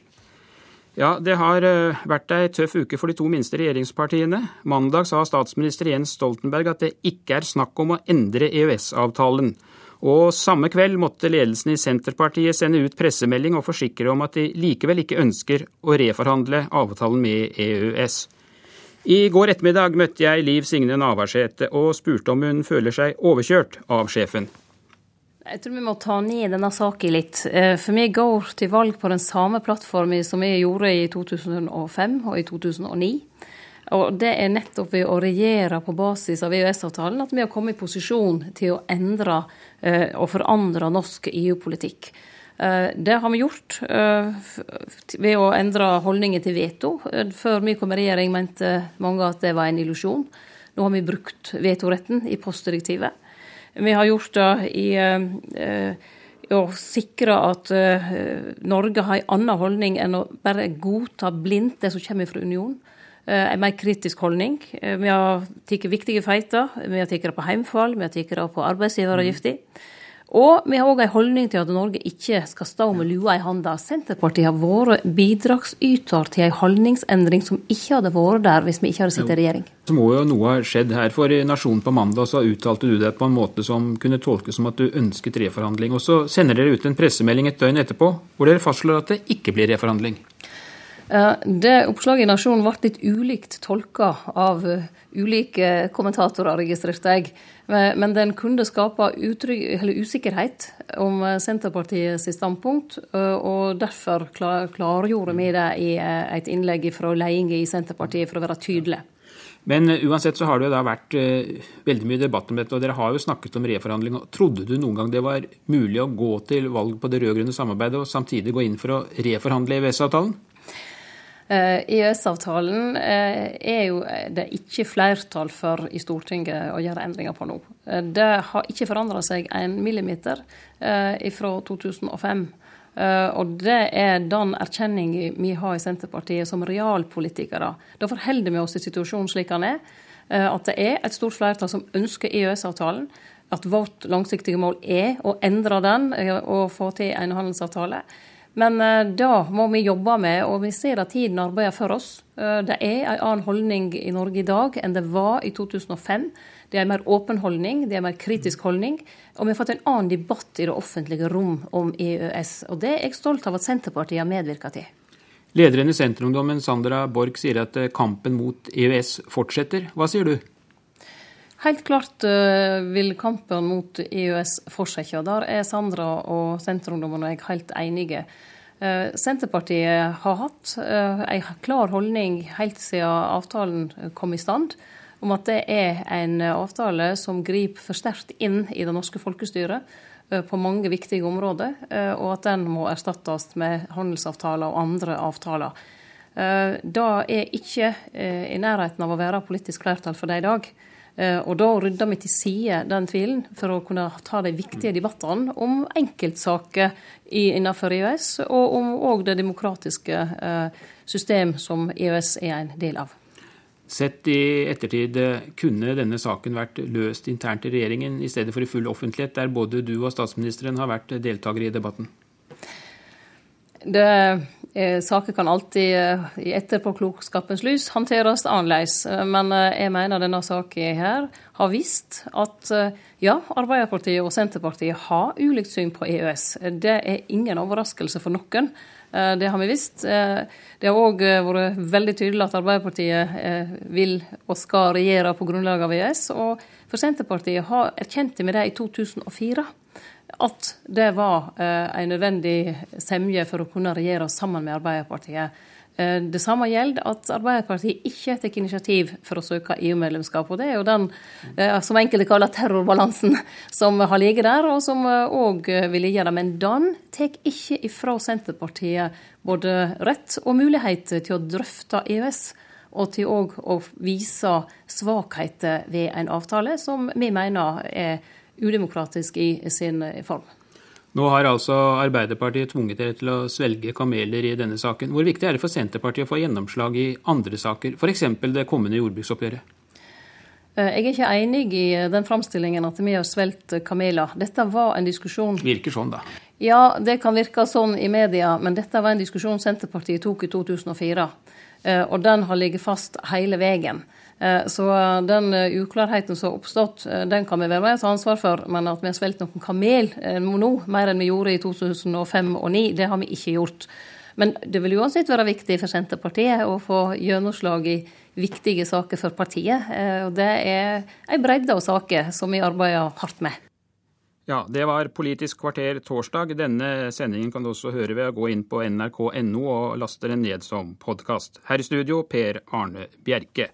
Ja, Det har eh, vært ei tøff uke for de to minste regjeringspartiene. Mandag sa statsminister Jens Stoltenberg at det ikke er snakk om å endre EØS-avtalen. Og samme kveld måtte ledelsen i Senterpartiet sende ut pressemelding og forsikre om at de likevel ikke ønsker å reforhandle avtalen med EØS. I går ettermiddag møtte jeg Liv Signe Navarsete og spurte om hun føler seg overkjørt av sjefen. Jeg tror vi må ta ned denne saken litt. Eh, for vi går til valg på den samme plattformen som vi gjorde i 2005 og i 2009. Og det er nettopp ved å regjere på basis av EØS-avtalen at vi har kommet i posisjon til å endre eh, og forandre norsk EU-politikk. Eh, det har vi gjort ved å endre holdningen til veto. Før vi kom i regjering mente mange at det var en illusjon. Nå har vi brukt vetoretten i postdirektivet. Vi har gjort det i eh, å sikre at eh, Norge har en annen holdning enn å bare godta blindt det som kommer fra unionen. Eh, en mer kritisk holdning. Vi har tatt viktige feiter. Vi har tatt det på heimfall, vi har tatt det på arbeidsgiveravgifta. Og vi har òg ei holdning til at Norge ikke skal stå med lua i handa. Senterpartiet har vært bidragsyter til ei holdningsendring som ikke hadde vært der hvis vi ikke hadde sittet i regjering. Så må jo noe ha skjedd her. For i Nasjonen på mandag så uttalte du det på en måte som kunne tolkes som at du ønsket reforhandling. Og så sender dere ut en pressemelding et døgn etterpå hvor dere fastslår at det ikke blir reforhandling. Det oppslaget i Nasjonen ble litt ulikt tolka av eh, ulike kommentatorer, registrerte jeg. Men den kunne skape usikkerhet om Senterpartiet Senterpartiets standpunkt, eh, og derfor klargjorde vi det i et innlegg fra ledelsen i Senterpartiet for å være tydelig. Men uansett så har det jo da vært veldig mye debatt om dette, og dere har jo snakket om reforhandling. Trodde du noen gang det var mulig å gå til valg på det rød-grønne samarbeidet og samtidig gå inn for å reforhandle EØS-avtalen? EØS-avtalen eh, e eh, er jo det ikke flertall for i Stortinget å gjøre endringer på nå. Eh, det har ikke forandra seg en millimeter fra 2005. Og det er den erkjenningen vi har i Senterpartiet som realpolitikere. Da forholder vi oss til situasjonen slik den er. At det er et stort flertall som ønsker EØS-avtalen. At vårt langsiktige mål er å endre den og få til en handelsavtale. Men det da må vi jobbe med, og vi ser at tiden arbeider for oss. Uh, det er en annen holdning i Norge i dag enn det var i 2005. Det er en mer åpen holdning, det er en mer kritisk holdning. Og vi har fått en annen debatt i det offentlige rom om EØS. Og det er jeg stolt av at Senterpartiet har medvirka til. Lederen i Senterungdommen, Sandra Borch, sier at eh, kampen mot EØS fortsetter. Hva sier du? Helt klart uh, vil kampen mot EØS fortsette. Der er Sandra og Senterungdommen og jeg helt enige. Uh, Senterpartiet har hatt en ei klar holdning helt siden avtalen kom i stand, om at det er en avtale som griper for sterkt inn i det norske folkestyret på mange viktige områder, og at den må erstattes med handelsavtaler og andre avtaler. Det er ikke i nærheten av å være politisk flertall for det i dag. Eh, og da rydda vi til side den tvilen for å kunne ta de viktige debattene om enkeltsaker innenfor EØS, og om òg det demokratiske eh, system som EØS er en del av. Sett i ettertid, eh, kunne denne saken vært løst internt i regjeringen i stedet for i full offentlighet, der både du og statsministeren har vært deltakere i debatten? Det, eh, saker kan alltid eh, i etterpåklokskapens lys håndteres annerledes. Eh, men eh, jeg mener denne saken her har vist at eh, ja, Arbeiderpartiet og Senterpartiet har ulikt syn på EØS. Det er ingen overraskelse for noen. Eh, det har vi visst. Det har òg vært veldig tydelig at Arbeiderpartiet vil og skal regjere på grunnlag av EØS. Og for Senterpartiet har erkjente vi det i 2004 at det var ei en nødvendig semje for å kunne regjere sammen med Arbeiderpartiet. Eh, det samme gjelder at Arbeiderpartiet ikke tar initiativ for å søke EU-medlemskap. og Det er jo den eh, som enkelte kaller terrorbalansen som har ligget der, og som òg vil ligge der. Men den tar ikke ifra Senterpartiet både rett og mulighet til å drøfte EØS. Og til òg å vise svakheter ved en avtale som vi mener er udemokratisk i sin form. Nå har altså Arbeiderpartiet tvunget dere til å svelge kameler i denne saken. Hvor viktig er det for Senterpartiet å få gjennomslag i andre saker, f.eks. det kommende jordbruksoppgjøret? Eh, jeg er ikke enig i eh, den framstillingen at vi har svelgt kameler. Dette var en diskusjon Virker sånn, da. Ja, det kan virke sånn i media, men dette var en diskusjon Senterpartiet tok i 2004. Eh, og den har ligget fast hele veien. Eh, så den eh, uklarheten som har oppstått, eh, den kan vi være med og ta ansvar for. Men at vi har svelget noen kamel nå, mer enn vi gjorde i 2005 og 2009, det har vi ikke gjort. Men det vil uansett være viktig for Senterpartiet å få gjennomslag i viktige saker for partiet. Og det er ei bredde av saker som vi arbeider hardt med. Ja, det var Politisk kvarter torsdag. Denne sendingen kan du også høre ved å gå inn på nrk.no og laste den ned som podkast. Her i studio Per Arne Bjerke.